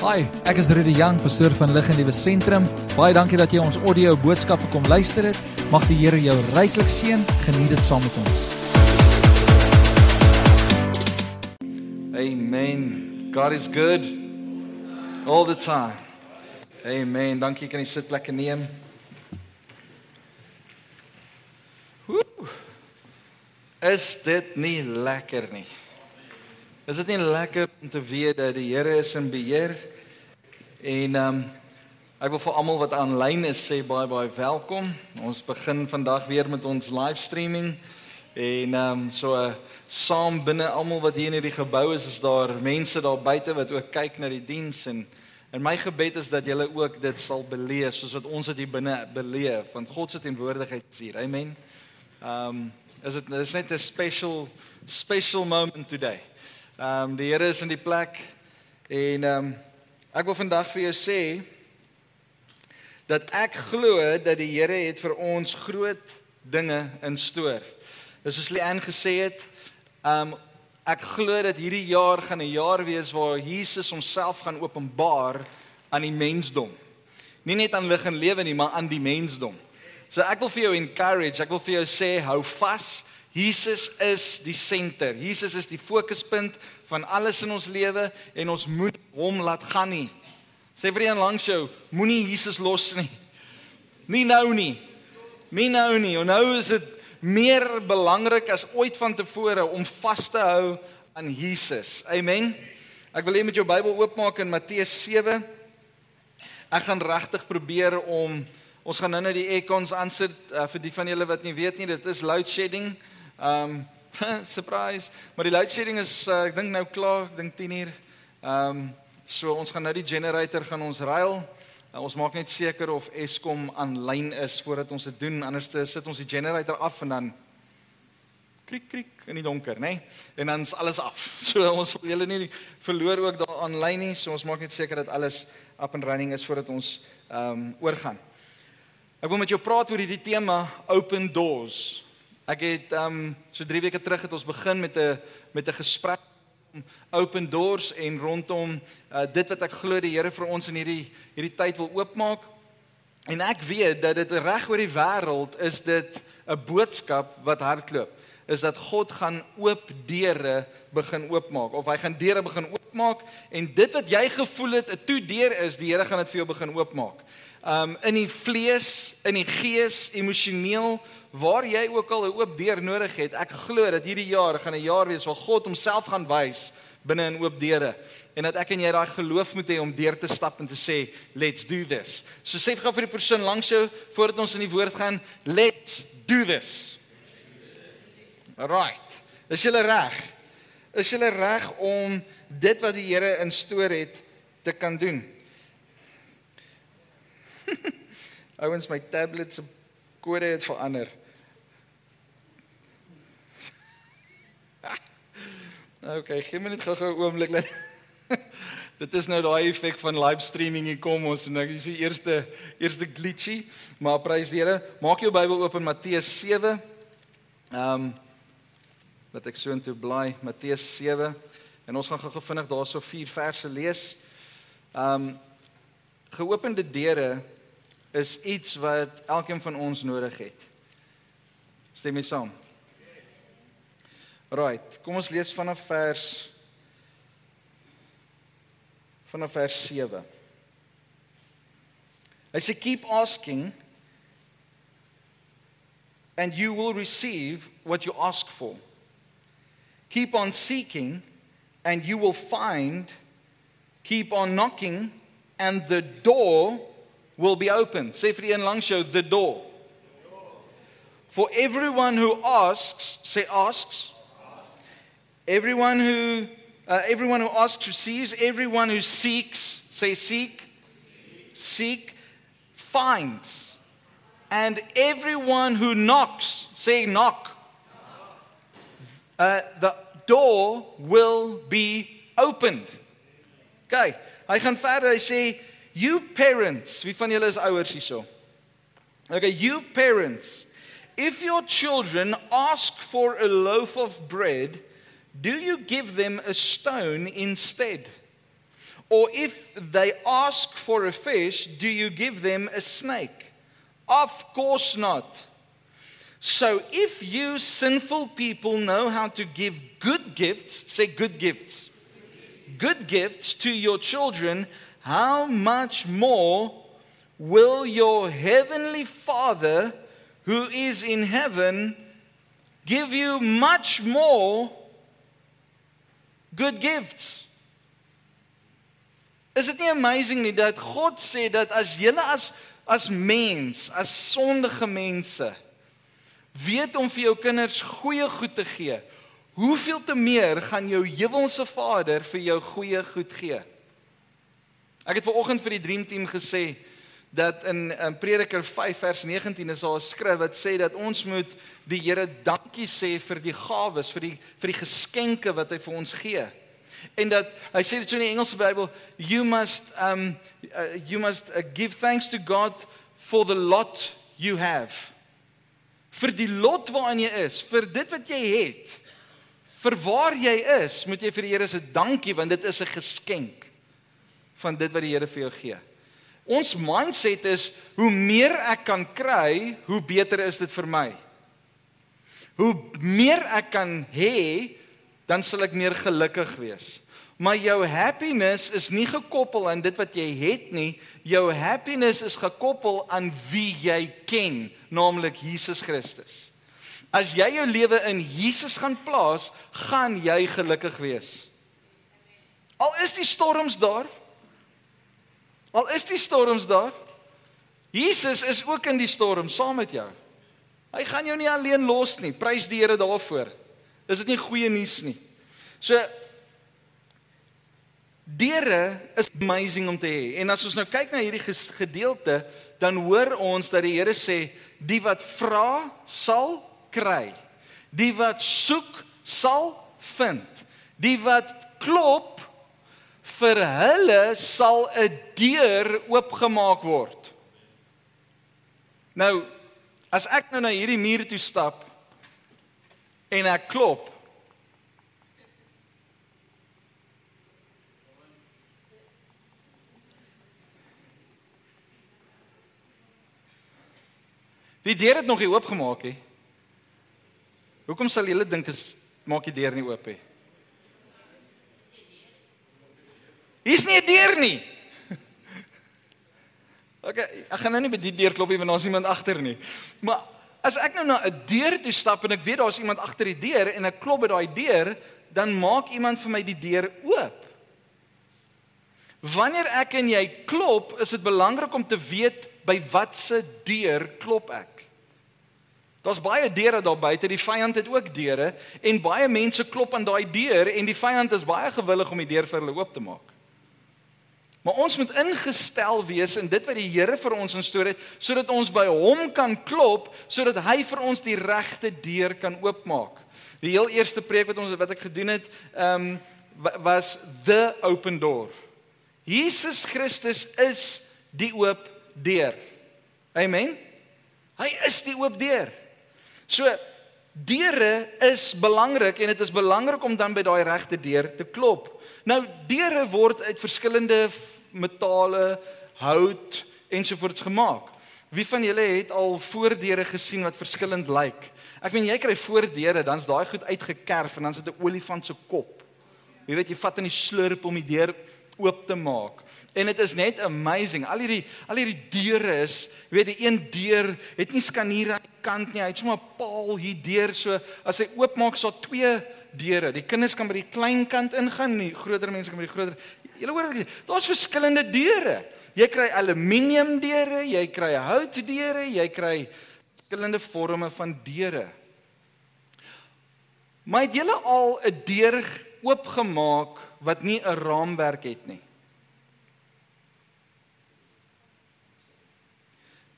Hi, ek is Rudy Jang, pastoor van Lig en Liewe Sentrum. Baie dankie dat jy ons audio boodskappe kom luister het. Mag die Here jou ryklik seën. Geniet dit saam met ons. Amen. God is good all the time. Amen. Dankie kan jy sitplekke neem. Woe. Is dit nie lekker nie? Is dit nie lekker om te weet dat die Here is in beheer? En ehm um, ek wil vir almal wat aanlyn is sê baie baie welkom. Ons begin vandag weer met ons livestreaming. En ehm um, so uh, saam binne almal wat hier in hierdie gebou is, is daar mense daar buite wat ook kyk na die diens en en my gebed is dat julle ook dit sal beleef soos wat ons dit hier binne beleef want God se teenwoordigheid is hier. Amen. Ehm um, is dit is net 'n special special moment today. Ehm um, die Here is in die plek en ehm um, ek wil vandag vir jou sê dat ek glo dat die Here het vir ons groot dinge in stoor. Dis soos Leanne gesê het, ehm um, ek glo dat hierdie jaar gaan 'n jaar wees waar Jesus homself gaan openbaar aan die mensdom. Nie net aan lig en lewe nie, maar aan die mensdom. So ek wil vir jou encourage, ek wil vir jou sê hou vas. Jesus is die senter. Jesus is die fokuspunt van alles in ons lewe en ons moet hom laat gaan nie. Sê vir een langs jou, moenie Jesus los nie. Nie nou nie. Nie nou nie. En nou is dit meer belangrik as ooit vantevore om vas te hou aan Jesus. Amen. Ek wil hê met jou Bybel oopmaak in Matteus 7. Ek gaan regtig probeer om ons gaan nou net die icons aansit uh, vir die van julle wat nie weet nie, dit is load shedding. Ehm um, surprise, maar die load shedding is uh, ek dink nou klaar, ek dink 10 uur. Ehm um, so ons gaan nou die generator gaan ons ruil. Uh, ons maak net seker of Eskom aanlyn is voordat ons dit doen, anders sit ons die generator af en dan krik krik in die donker, né? Nee? En dan is alles af. So ons wil julle nie verloor ook daar aanlyn nie, so ons maak net seker dat alles up and running is voordat ons ehm um, oorgaan. Ek wil met jou praat oor hierdie tema open doors. Ek het um, so 3 weke terug het ons begin met 'n met 'n gesprek open doors en rondom uh, dit wat ek glo die Here vir ons in hierdie hierdie tyd wil oopmaak. En ek weet dat dit reg oor die wêreld is dit 'n boodskap wat hardloop is dat God gaan oop deure begin oopmaak of hy gaan deure begin oopmaak en dit wat jy gevoel het 'n toe deur is, die Here gaan dit vir jou begin oopmaak. Um in die vlees, in die gees, emosioneel, waar jy ook al 'n oop deur nodig het, ek glo dat hierdie jaar gaan 'n jaar wees waar God homself gaan wys binne in oop deure en dat ek en jy daai geloof moet hê om deur te stap en te sê let's do this. So sê gou vir die persoon langs jou voordat ons in die woord gaan, let's do this. Right. Is jy reg? Is jy reg om dit wat die Here instoor het te kan doen? Ouens, my tablet se kode het verander. Okay, gee my net gou-gou 'n oomblik net. Dit is nou daai effek van live streaming hier kom ons en ek is die eerste eerste glitchy, maar prys die Here. Maak jou Bybel oop in Matteus 7. Ehm um, wat ek so intoe blaai, Matteus 7 en ons gaan gou-gou vinnig daarso vier verse lees. Ehm um, geopende deure is iets wat elkeen van ons nodig het. Stem mee saam. Right, kom ons lees vanaf vers vanaf vers 7. Hy sê keep asking and you will receive what you ask for. Keep on seeking and you will find. Keep on knocking and the door will be opened. Sê vir een langs jou the door. For everyone who asks, say asks, Everyone who uh, everyone who asks receives, everyone who seeks, say seek, seek, finds. And everyone who knocks, say knock. Uh, the door will be opened. Okay, hy gaan verder, hy sê you parents, wie van julle is ouers hierso? Okay, you parents, if your children ask for a loaf of bread, Do you give them a stone instead? Or if they ask for a fish, do you give them a snake? Of course not. So if you sinful people know how to give good gifts, say good gifts, good gifts to your children, how much more will your heavenly Father who is in heaven give you much more good gifts? Is dit nie amazing nie dat God sê dat as jy as as mens, as sondige mense weet om vir jou kinders goeie goed te gee, hoeveel te meer gaan jou hemelse Vader vir jou goeie goed gee? Ek het ver oggend vir die Dream Team gesê dat in in Prediker 5 vers 19 is daar 'n skrif wat sê dat ons moet die Here dankie sê vir die gawes, vir die vir die geskenke wat hy vir ons gee. En dat hy sê dit so in die Engelse Bybel, you must um uh, you must uh, give thanks to God for the lot you have vir die lot waarin jy is, vir dit wat jy het, vir waar jy is, moet jy vir die Here sê dankie want dit is 'n geskenk van dit wat die Here vir jou gee. Ons mindset is hoe meer ek kan kry, hoe beter is dit vir my. Hoe meer ek kan hê, dan sal ek meer gelukkig wees. Maar jou happiness is nie gekoppel aan dit wat jy het nie. Jou happiness is gekoppel aan wie jy ken, naamlik Jesus Christus. As jy jou lewe in Jesus gaan plaas, gaan jy gelukkig wees. Al is die storms daar. Al is die storms daar. Jesus is ook in die storm saam met jou. Hy gaan jou nie alleen los nie. Prys die Here daarvoor. Is dit nie goeie nuus nie? So Deure is amazing om te hê. En as ons nou kyk na hierdie gedeelte, dan hoor ons dat die Here sê, die wat vra, sal kry. Die wat soek, sal vind. Die wat klop, vir hulle sal 'n deur oopgemaak word. Nou, as ek nou na hierdie muur toe stap en ek klop, Die deur het nog nie oopgemaak nie. Hoekom sal julle dink as maak die deur nie oop nie? Hier's nie 'n deur nie. OK, ek gaan nou nie by die deur klop nie want daar's niemand agter nie. Maar as ek nou na 'n deur toe stap en ek weet daar's iemand agter die deur en ek klop by daai deur, dan maak iemand vir my die deur oop. Wanneer ek en jy klop, is dit belangrik om te weet by watse deur klop ek. Daar's baie deure daar buite, die vyand het ook deure en baie mense klop aan daai deur en die vyand is baie gewillig om die deur vir hulle oop te maak. Maar ons moet ingestel wees in dit wat die Here vir ons instoor het sodat ons by hom kan klop sodat hy vir ons die regte deur kan oopmaak. Die heel eerste preek wat ons wat ek gedoen het, ehm um, was the open door. Jesus Christus is die oop deur. Amen. Hy is die oop deur. So deure is belangrik en dit is belangrik om dan by daai regte deur te klop. Nou deure word uit verskillende metale, hout ensovoorts gemaak. Wie van julle het al voordeure gesien wat verskillend lyk? Ek meen jy kry voordeure, dan's daai goed uitgekerf en dan sit 'n olifant se kop. Jy weet jy vat in die slurp om die deur oop te maak. En dit is net amazing. Al hierdie al hierdie deure is, jy weet die een deur het nie skaniere aan die kant nie. Hy het sommer 'n paal hier deur so as hy oopmaak so twee deure. Die kinders kan by die klein kant ingaan, die groter mense kan by die groter. Julle hoor dit. Daar's verskillende deure. Jy kry aluminium deure, jy kry hout deure, jy kry verskillende forme van deure. Maar het julle al 'n deur oopgemaak wat nie 'n raamwerk het nie.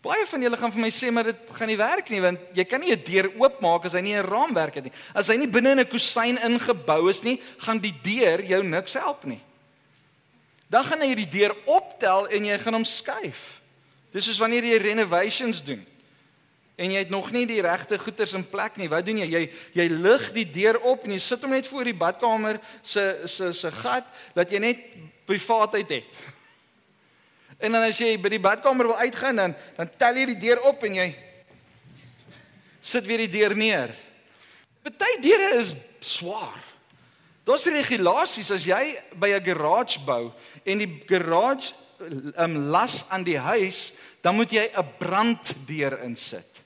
Baie van julle gaan vir my sê maar dit gaan nie werk nie want jy kan nie 'n deur oopmaak as hy nie 'n raamwerk het nie. As hy nie binne in 'n kusyn ingebou is nie, gaan die deur jou niks help nie. Dan gaan jy die deur optel en jy gaan hom skuif. Dis soos wanneer jy renovations doen. En jy het nog nie die regte goeders in plek nie. Wat doen jy? Jy jy lig die deur op en jy sit hom net voor die badkamer se se se gat dat jy net privaatheid het. En dan as jy by die badkamer wil uitgaan dan dan tel jy die deur op en jy sit weer die deur neer. Party deure is swaar. Daar's regulasies as jy by 'n garage bou en die garage um, las aan die huis, dan moet jy 'n branddeur insit.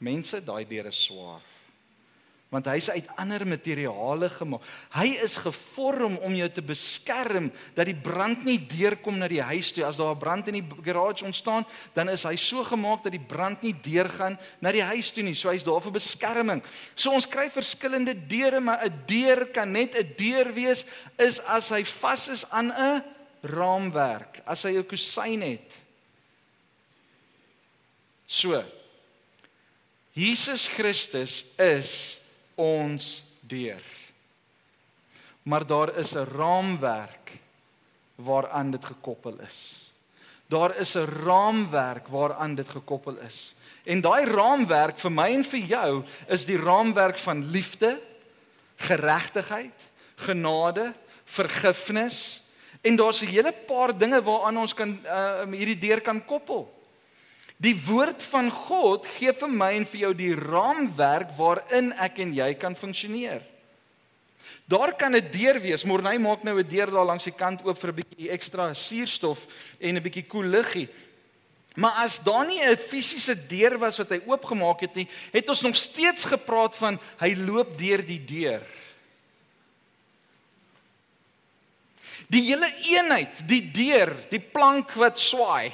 Mense, daai deur is swaar. Want hy's uit ander materiale gemaak. Hy is gevorm om jou te beskerm dat die brand nie deurkom na die huis toe. As daar 'n brand in die garage ontstaan, dan is hy so gemaak dat die brand nie deurgaan na die huis toe nie. So hy's daar vir beskerming. So ons kry verskillende deure, maar 'n deur kan net 'n deur wees is as hy vas is aan 'n raamwerk, as hy 'n kusyn het. So, Jesus Christus is ons deur. Maar daar is 'n raamwerk waaraan dit gekoppel is. Daar is 'n raamwerk waaraan dit gekoppel is. En daai raamwerk vir my en vir jou is die raamwerk van liefde, geregtigheid, genade, vergifnis en daar's 'n hele paar dinge waaraan ons kan uh, hierdie deur kan koppel. Die woord van God gee vir my en vir jou die raamwerk waarin ek en jy kan funksioneer. Daar kan 'n deur wees. Morney maak nou 'n deur daar langs die kant oop vir 'n bietjie ekstra suurstof en 'n bietjie koel luggie. Maar as daar nie 'n fisiese deur was wat hy oopgemaak het nie, het ons nog steeds gepraat van hy loop deur die deur. Die hele eenheid, die deur, die plank wat swaai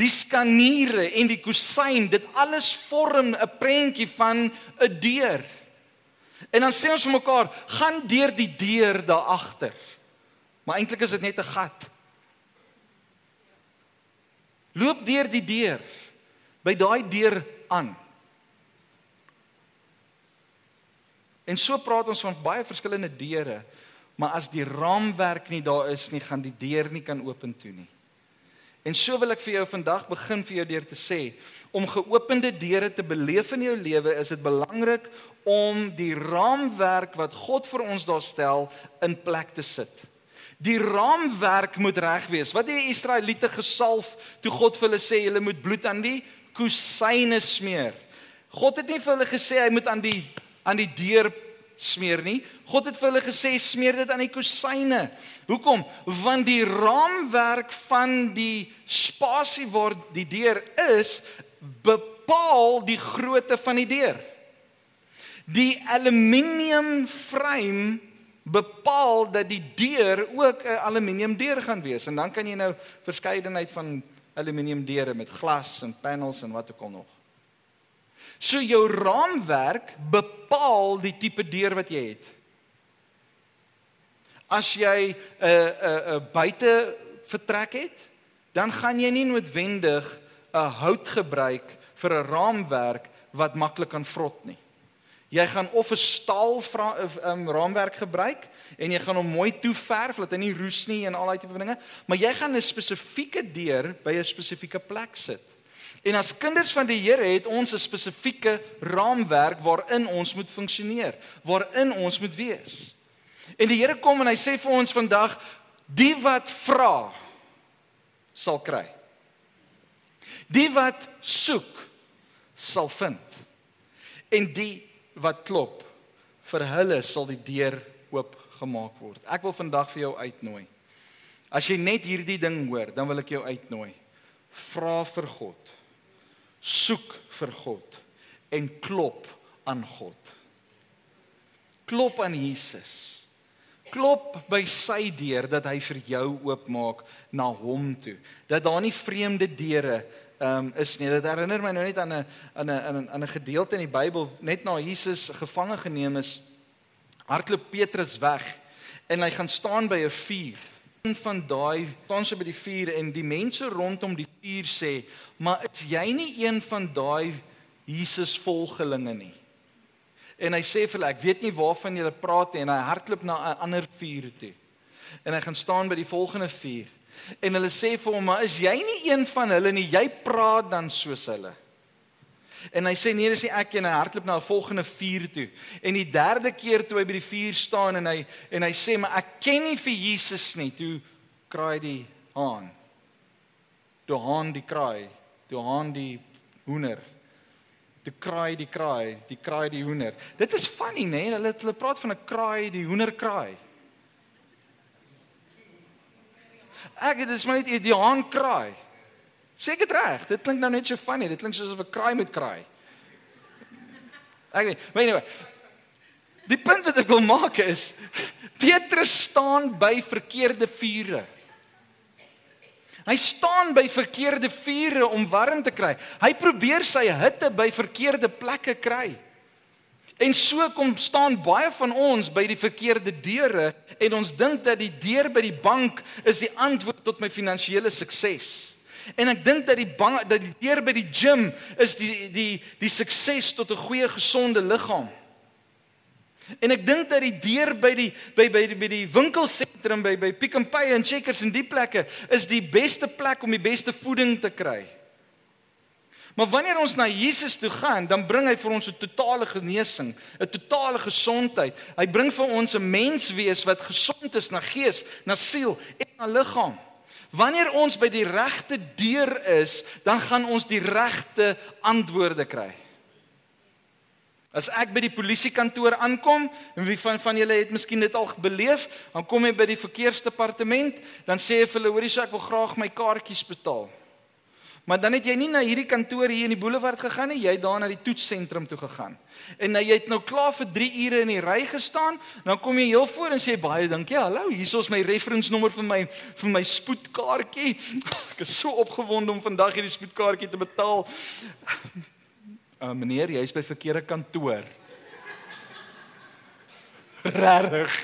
die skaniere en die kusyn, dit alles vorm 'n prentjie van 'n deur. En dan sê ons vir mekaar, gaan deur die deur daar agter. Maar eintlik is dit net 'n gat. Loop deur die deur by daai deur aan. En so praat ons van baie verskillende deure, maar as die raamwerk nie daar is nie, gaan die deur nie kan oop en toe nie. En so wil ek vir jou vandag begin vir jou deur te sê, om geopende deure te beleef in jou lewe, is dit belangrik om die raamwerk wat God vir ons daar stel in plek te sit. Die raamwerk moet reg wees. Wat het die Israeliete gesalf toe God vir hulle sê hulle moet bloed aan die kusyne smeer? God het nie vir hulle gesê hy moet aan die aan die deur smeer nie. God het vir hulle gesê smeer dit aan die kusyne. Hoekom? Want die raamwerk van die spasie waar die deur is bepaal die grootte van die deur. Die aluminium frame bepaal dat die deur ook 'n aluminium deur gaan wees en dan kan jy nou verskeidenheid van aluminium deure met glas en panels en wat ook al nog. So jou raamwerk bepaal die tipe deur wat jy het. As jy 'n 'n 'n buite vertrek het, dan gaan jy nie noodwendig 'n hout gebruik vir 'n raamwerk wat maklik kan vrot nie. Jy gaan of 'n staal um, raamwerk gebruik en jy gaan hom mooi toeverf dat hy nie roes nie en al daai tipe dinge, maar jy gaan 'n spesifieke deur by 'n spesifieke plek sit. En as kinders van die Here het ons 'n spesifieke raamwerk waarin ons moet funksioneer, waarin ons moet wees. En die Here kom en hy sê vir ons vandag, die wat vra sal kry. Die wat soek sal vind. En die wat klop, vir hulle sal die deur oop gemaak word. Ek wil vandag vir jou uitnooi. As jy net hierdie ding hoor, dan wil ek jou uitnooi. Vra vir God soek vir God en klop aan God. Klop aan Jesus. Klop by sy deur dat hy vir jou oopmaak na hom toe. Dat daar nie vreemde deure um, is nie. Dit herinner my nou net aan 'n aan 'n aan 'n gedeelte in die Bybel net na Jesus gevange geneem is. Hardloop Petrus weg en hy gaan staan by 'n vuur een van daai staan sy by die vuur en die mense rondom die vuur sê, "Maar is jy nie een van daai Jesus volgelinge nie?" En hy sê vir hulle, "Ek weet nie waarvan julle praat nie," en hy hardloop na 'n ander vuur toe. En hy gaan staan by die volgende vuur. En hulle sê vir hom, "Maar is jy nie een van hulle nie? Jy praat dan soos hulle." En hy sê nee, dis nie ek en hy hardloop na 'n volgende vuur toe. En die derde keer toe hy by die vuur staan en hy en hy sê, "Maar ek ken nie vir Jesus nie." Toe kraai die haan. Toe haan die kraai, toe haan die hoender. Toe kraai die kraai, die kraai die hoender. Dit is funny, né? Nee? Hulle hulle praat van 'n kraai, die hoender kraai. Ek dit is maar net die haan kraai. Seker reg. Dit klink nou net so funny. Dit klink soos of 'n kraai moet kraai. Ek weet, weet nie. Die punt wat ek wil maak is Petrus staan by verkeerde vure. Hy staan by verkeerde vure om warm te kry. Hy probeer sy hitte by verkeerde plekke kry. En so kom staan baie van ons by die verkeerde deure en ons dink dat die deur by die bank is die antwoord tot my finansiële sukses. En ek dink dat die bank dat die deur by die gim is die die die sukses tot 'n goeie gesonde liggaam. En ek dink dat die deur by die by by die by die winkelsentrum by by Pick n Pay en Checkers en die plekke is die beste plek om die beste voeding te kry. Maar wanneer ons na Jesus toe gaan, dan bring hy vir ons 'n totale genesing, 'n totale gesondheid. Hy bring vir ons 'n menswees wat gesond is na gees, na siel en na liggaam. Wanneer ons by die regte deur is, dan gaan ons die regte antwoorde kry. As ek by die polisiekantoor aankom, en wie van van julle het miskien dit al beleef, dan kom jy by die verkeersdepartement, dan sê jy vir hulle, hoorie, so ek wil graag my kaartjies betaal. Maar dan het jy nie na hierdie kantoor hier in die boulevard gegaan nie, jy het daar na die toetsentrum toe gegaan. En nou jy het nou klaar vir 3 ure in die ry gestaan, dan kom jy heel voor en sê baie dankie. Hallo, hier is my reference nommer vir my vir my spoedkaartjie. Ek is so opgewonde om vandag hierdie spoedkaartjie te betaal. Uh, meneer, jy is by verkeerde kantoor. Regtig.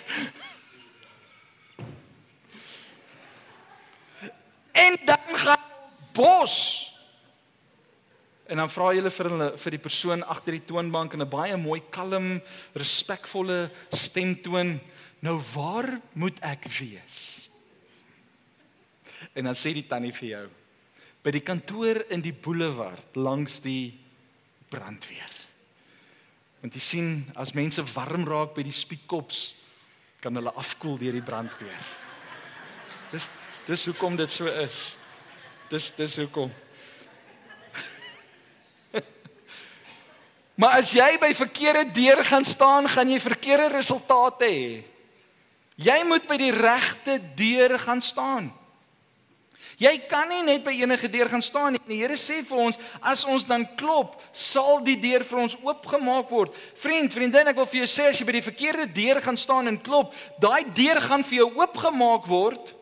En dan gaan bos. En dan vra jy vir hulle vir die persoon agter die toonbank in 'n baie mooi kalm, respekvolle stemtoon, nou waar moet ek wees? En dan sê die tannie vir jou by die kantoor in die boulevard langs die brandweer. Want jy sien as mense warm raak by die spiekkops kan hulle afkoel deur die brandweer. Dis dis hoekom dit so is. Dis dis hoekom. maar as jy by verkeerde deur gaan staan, gaan jy verkeerde resultate hê. Jy moet by die regte deur gaan staan. Jy kan nie net by enige deur gaan staan nie. Die Here sê vir ons, as ons dan klop, sal die deur vir ons oopgemaak word. Vriend, vriendin, ek wil vir jou sê as jy by die verkeerde deur gaan staan en klop, daai deur gaan vir jou oopgemaak word.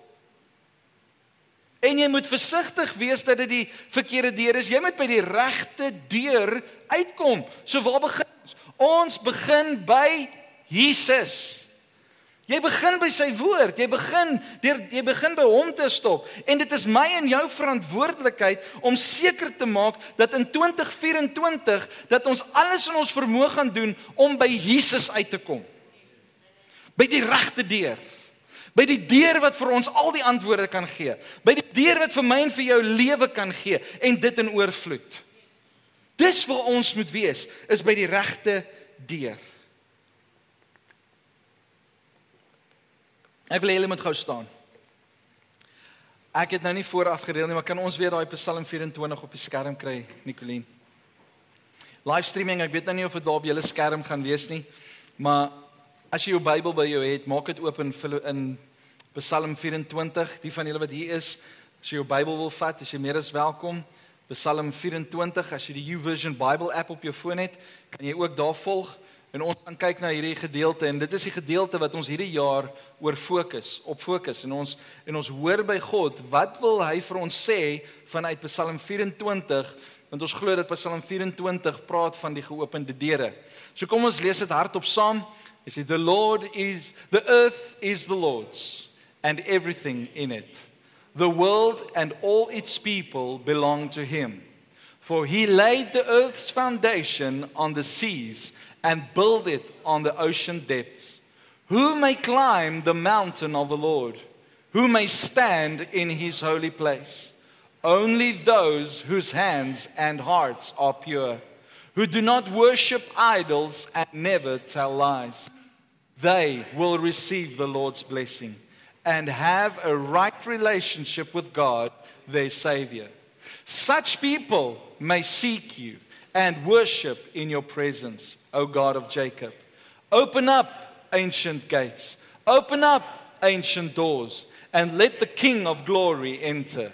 En jy moet versigtig wees dat dit die verkeerde deur is. Jy moet by die regte deur uitkom. So waar begin ons? Ons begin by Jesus. Jy begin by sy woord. Jy begin deur jy begin by hom te stop. En dit is my en jou verantwoordelikheid om seker te maak dat in 2024 dat ons alles in ons vermoë gaan doen om by Jesus uit te kom. By die regte deur. By die deur wat vir ons al die antwoorde kan gee. By die deur wat vir my en vir jou lewe kan gee en dit in oorvloed. Dis waar ons moet wees, is by die regte deur. Ek wil hê julle moet gou staan. Ek het nou nie vooraf gereël nie, maar kan ons weer daai Psalm 24 op die skerm kry, Nicoline? Livestreaming, ek weet nou nie of dit daar op julle skerm gaan wees nie, maar as jy jou Bybel by jou het, maak dit oop in in Psalm 24. Die van julle wat hier is, as jy jou Bybel wil vat, is jy meer as welkom. Psalm 24, as jy die YouVersion Bible app op jou foon het, kan jy ook daar volg. En ons gaan kyk na hierdie gedeelte en dit is die gedeelte wat ons hierdie jaar oor fokus, op fokus en ons en ons hoor by God, wat wil hy vir ons sê vanuit Psalm 24? Want ons glo dat Psalm 24 praat van die geopende deure. So kom ons lees dit hardop saam. Hy sê the Lord is the earth is the Lord's and everything in it. The world and all its people belong to him. For he laid the earth's foundation on the seas and build it on the ocean depths. Who may climb the mountain of the Lord? Who may stand in his holy place? Only those whose hands and hearts are pure, who do not worship idols and never tell lies. They will receive the Lord's blessing and have a right relationship with God, their Savior. Such people may seek you and worship in your presence, O God of Jacob. Open up ancient gates, open up ancient doors, and let the King of glory enter.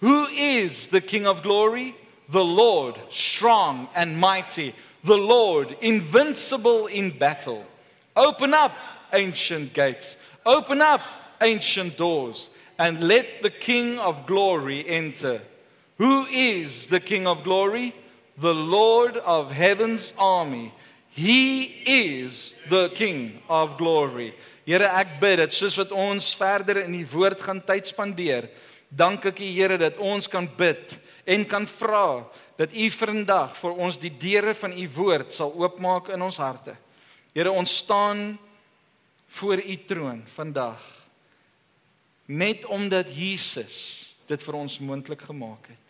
Who is the King of glory? The Lord, strong and mighty, the Lord, invincible in battle. Open up ancient gates, open up ancient doors, and let the King of glory enter. Who is the King of glory? The Lord of heaven's army. He is the King of glory. Here ek bid dat soos wat ons verder in die woord gaan tyd spandeer, dank ek U Here dat ons kan bid en kan vra dat U vandag vir ons die deure van U woord sal oopmaak in ons harte. Here, ons staan voor U troon vandag net omdat Jesus dit vir ons moontlik gemaak het.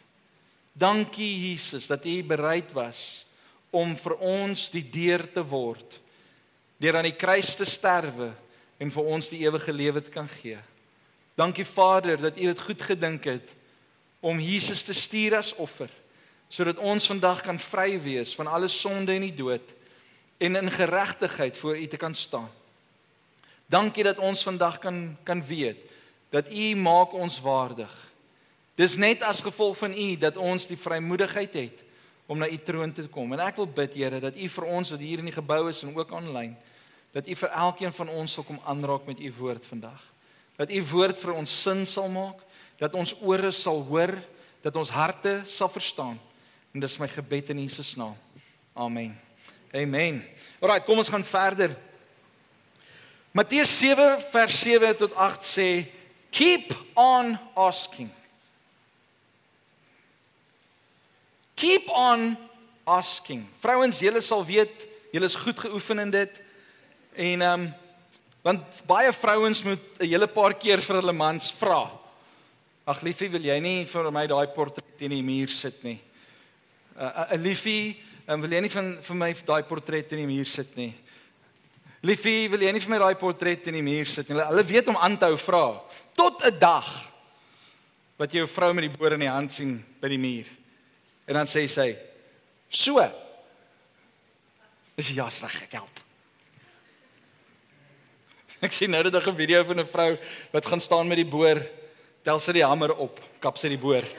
Dankie Jesus dat U bereid was om vir ons die deur te word deur aan die kruis te sterwe en vir ons die ewige lewe te kan gee. Dankie Vader dat U dit goed gedink het om Jesus te stuur as offer sodat ons vandag kan vry wees van alle sonde en die dood en in geregtigheid voor U te kan staan. Dankie dat ons vandag kan kan weet dat U maak ons waardig. Dis net as gevolg van U dat ons die vrymoedigheid het om na U troon te kom. En ek wil bid Here dat U vir ons wat hier in die gebou is en ook aanlyn dat U vir elkeen van ons sal kom aanraak met U woord vandag. Dat U woord vir ons sin sal maak, dat ons ore sal hoor, dat ons harte sal verstaan. En dis my gebed in Jesus naam. Amen. Amen. Alraai, kom ons gaan verder. Matteus 7 vers 7 tot 8 sê keep on asking. Keep on asking. Vrouens, julle sal weet, julle is goed geoefen in dit. En ehm um, want baie vrouens moet 'n hele paar keer vir hulle mans vra. Ag liefie, wil jy nie vir my daai portret in die muur sit nie? 'n uh, uh, liefie En wil jy nie van vir my daai portret in die muur sit nie? Liefie, wil jy nie vir my daai portret in die muur sit nie? Hulle weet om aan te hou vra tot 'n dag wat jy jou vrou met die boor in die hand sien by die muur. En dan sê sy: "So. Is jy reg ek help." Ek sien nou net 'n video van 'n vrou wat gaan staan met die boor, tel sy die hamer op, kap sy die boor.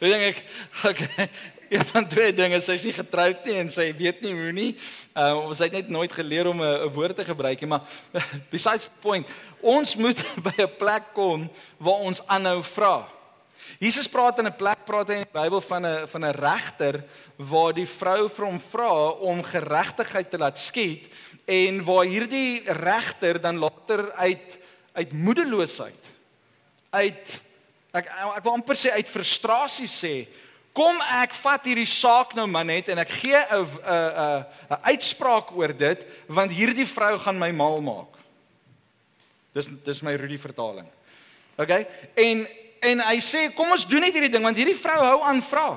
Weet jy ek okay, een van twee dinge, sy's nie getroud nie en sy weet nie hoe nie. Uh ons het net nooit geleer om 'n woord te gebruik nie, maar besides point, ons moet by 'n plek kom waar ons aanhou vra. Jesus praat in 'n plek praat hy in die Bybel van 'n van 'n regter waar die vrou vir hom vra om geregtigheid te laat skied en waar hierdie regter dan later uit uit moedeloosheid uit Ek ek wil amper sê uit frustrasie sê, kom ek vat hierdie saak nou maar net en ek gee 'n 'n 'n 'n uitspraak oor dit want hierdie vrou gaan my mal maak. Dis dis my Rudy vertaling. OK? En en hy sê kom ons doen net hierdie ding want hierdie vrou hou aan vra.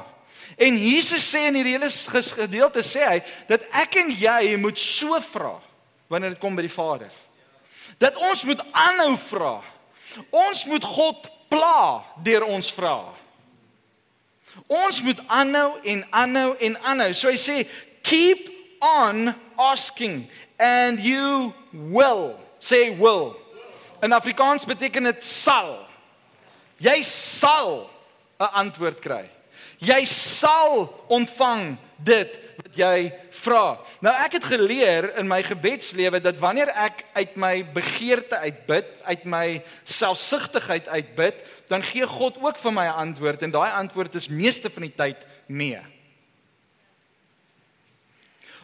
En Jesus sê in hierdie hele gedeelte sê hy dat ek en jy moet so vra wanneer dit kom by die Vader. Dat ons moet aanhou vra. Ons moet God pla deur ons vra. Ons moet aanhou en aanhou en aanhou. So hy sê keep on asking and you will say will. In Afrikaans beteken dit sal. Jy sal 'n antwoord kry. Jy sal ontvang dit wat jy vra. Nou ek het geleer in my gebedslewe dat wanneer ek uit my begeerte uitbid, uit my selfsugtigheid uitbid, dan gee God ook vir my 'n antwoord en daai antwoord is meeste van die tyd nee.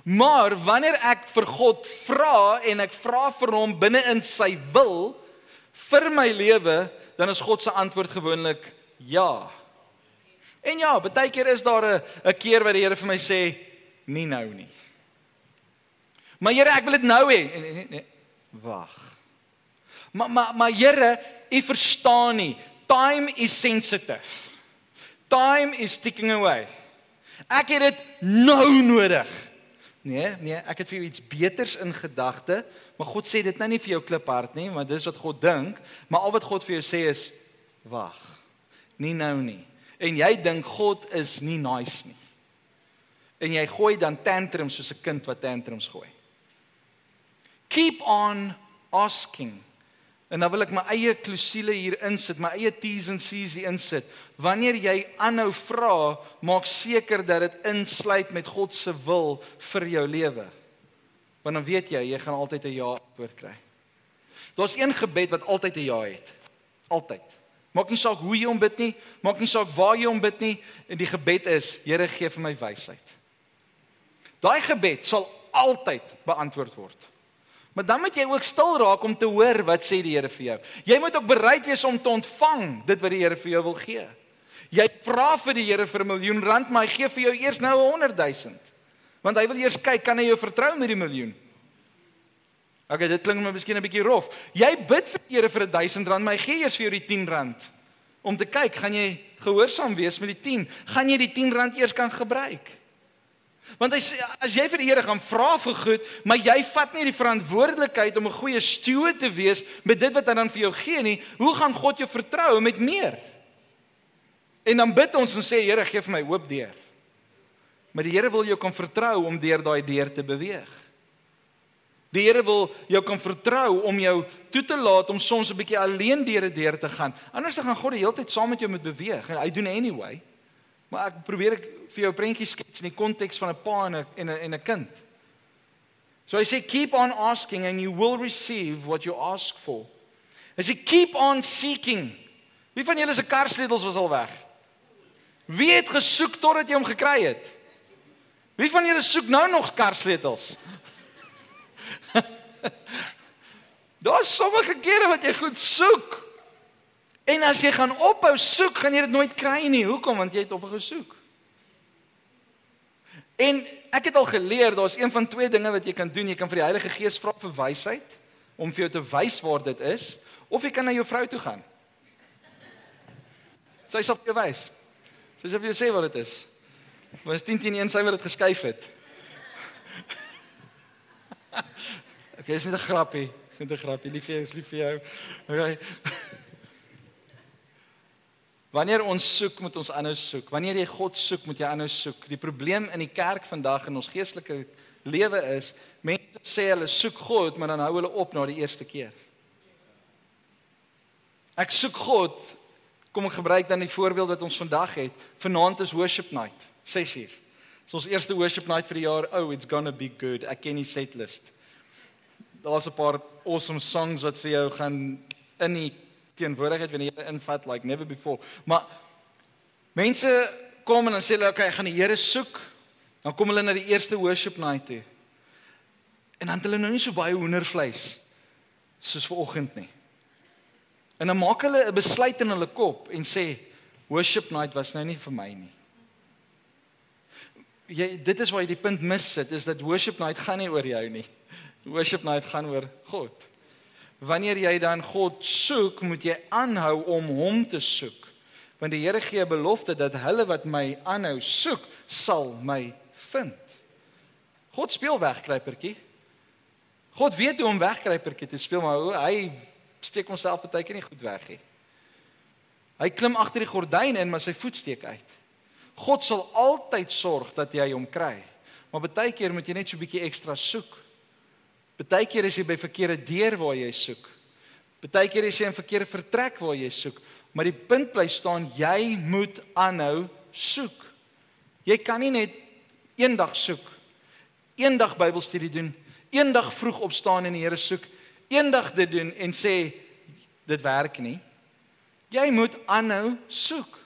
Maar wanneer ek vir God vra en ek vra vir hom binne in sy wil vir my lewe, dan is God se antwoord gewoonlik ja. En ja, baie keer is daar 'n 'n keer wat die Here vir my sê nie nou nie. Maar Here, ek wil dit nou hê. Nee, nee, nee. Wag. Maar maar maar Here, U verstaan nie. Time is sensitive. Time is ticking away. Ek het dit nou nodig. Nee, nee, ek het vir jou iets beters in gedagte, maar God sê dit nou nie vir jou kliphard nie, want dis wat God dink, maar al wat God vir jou sê is wag. Nie nou nie. En jy dink God is nie nice nie. En jy gooi dan tantrums soos 'n kind wat tantrums gooi. Keep on asking. En dan wil ek my eie klousule hier insit, my eie T's en C's hier insit. Wanneer jy aanhou vra, maak seker dat dit insluit met God se wil vir jou lewe. Want dan weet jy, jy gaan altyd 'n ja antwoord kry. Daar's een gebed wat altyd 'n ja het. Altyd. Maak nie saak hoe jy hom bid nie, maak nie saak waar jy hom bid nie, en die gebed is: Here, gee vir my wysheid. Daai gebed sal altyd beantwoord word. Maar dan moet jy ook stil raak om te hoor wat sê die Here vir jou. Jy moet ook bereid wees om te ontvang dit wat die Here vir jou wil gee. Jy vra vir die Here vir 'n miljoen rand, maar hy gee vir jou eers nou 'n 100 000. Want hy wil eers kyk kan hy jou vertrou met die miljoen. Okay, dit klink my miskien 'n bietjie rof. Jy bid vir die Here vir 'n 1000 rand, maar hy gee eers vir jou die 10 rand om te kyk, gaan jy gehoorsaam wees met die 10? Gaan jy die 10 rand eers kan gebruik? Want hy sê as jy vir die Here gaan vra vir goed, maar jy vat nie die verantwoordelikheid om 'n goeie steward te wees met dit wat hy dan vir jou gee nie, hoe gaan God jou vertrou met meer? En dan bid ons en sê Here, gee vir my hoop deur. Maar die Here wil jou kan vertrou om deur daai deur te beweeg. Die Here wil jou kan vertrou om jou toe te laat om soms 'n bietjie alleen deur 'n deur te gaan. Anders dan gaan God die hele tyd saam met jou moet beweeg en hy doen anyway. Maar ek probeer ek vir jou 'n prentjie skets in die konteks van 'n pa en 'n en 'n en 'n kind. So hy sê keep on asking and you will receive what you ask for. Hy sê keep on seeking. Wie van julle se karsleutels was al weg? Wie het gesoek totdat jy hom gekry het? Wie van julle soek nou nog karsleutels? Daar's sommige kere wat jy goed soek. En as jy gaan ophou soek, gaan jy dit nooit kry nie. Hoekom? Want jy het ophou gesoek. En ek het al geleer, daar's een van twee dinge wat jy kan doen. Jy kan vir die Heilige Gees vra vir wysheid om vir jou te wys waar dit is, of jy kan na jou vrou toe gaan. Sy sal vir jou wys. Sy sê vir jou sê wat dit is. Want is 10 teen 1 sy wat dit geskuif het. Okay, dis net 'n grappie. Dis net 'n grappie. Liefie, is lief vir jou. Okay. Wanneer ons soek, moet ons aanhou soek. Wanneer jy God soek, moet jy aanhou soek. Die probleem in die kerk vandag in ons geestelike lewe is, mense sê hulle soek God, maar dan hou hulle op na die eerste keer. Ek soek God. Kom ek gebruik dan die voorbeeld wat ons vandag het. Vanaand is worship night, 6uur. Dis ons eerste worship night vir die jaar. Oh, it's going to be good. Ek ken die setlist. Daar's 'n paar awesome songs wat vir jou gaan in die teenwoordigheid wanneer jy invat like never before. Maar mense kom en dan sê hulle okay, ek gaan die Here soek. Dan kom hulle na die eerste worship night toe. En dan het hulle nou nie so baie hoendervleis soos vanoggend nie. En dan maak hulle 'n besluit in hulle kop en sê worship night was nou nie vir my nie. Jy dit is waar jy die punt mis sit is dat worship night gaan nie oor jou nie. Worship night gaan oor God wanneer jy dan God soek, moet jy aanhou om hom te soek. Want die Here gee 'n belofte dat hulle wat my aanhou soek, sal my vind. God speel wegkruipertjie. God weet hoe om wegkruipertjie te speel, maar hoe hy steek homself baie keer nie goed weg nie. Hy klim agter die gordyn in, maar sy voet steek uit. God sal altyd sorg dat jy hom kry. Maar baie keer moet jy net so 'n bietjie ekstra soek. Partykeer is jy by verkeerde deur waar jy soek. Partykeer is jy in verkeerde vertrek waar jy soek, maar die punt bly staan jy moet aanhou soek. Jy kan nie net eendag soek. Eendag Bybelstudie doen, eendag vroeg opstaan en die Here soek, eendag dit doen en sê dit werk nie. Jy moet aanhou soek.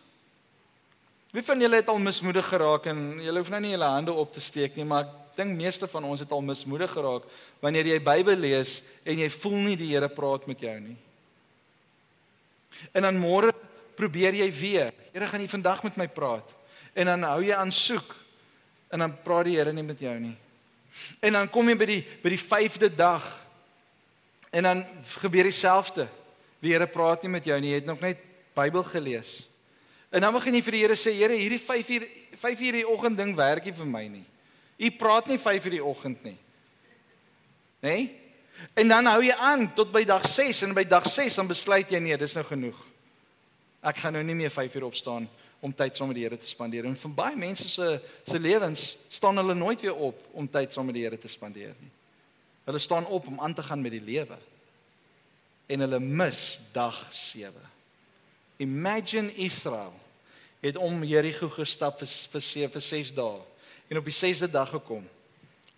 Wie van julle het al mismoedig geraak en julle hoef nou nie julle hande op te steek nie, maar dink meeste van ons het al mismoedig geraak wanneer jy Bybel lees en jy voel nie die Here praat met jou nie. En dan môre probeer jy weer. Here gaan nie vandag met my praat. En dan hou jy aan soek en dan praat die Here nie met jou nie. En dan kom jy by die by die 5de dag. En dan gebeur dieselfde. Die Here praat nie met jou nie, jy het nog net Bybel gelees. En dan begin jy vir die Here sê, Here, hierdie 5 uur 5 uur die oggend ding werk nie vir my nie. U praat nie 5 uur die oggend nie. Né? Nee? En dan hou jy aan tot by dag 6 en by dag 6 dan besluit jy nee, dis nou genoeg. Ek gaan nou nie meer 5 uur opstaan om tyd saam met die Here te spandeer. En vir baie mense se se lewens staan hulle nooit weer op om tyd saam met die Here te spandeer nie. Hulle staan op om aan te gaan met die lewe. En hulle mis dag 7. Imagine Israel het om Jerigo gestap vir vir 7 vir 6 dae en op die 6de dag gekom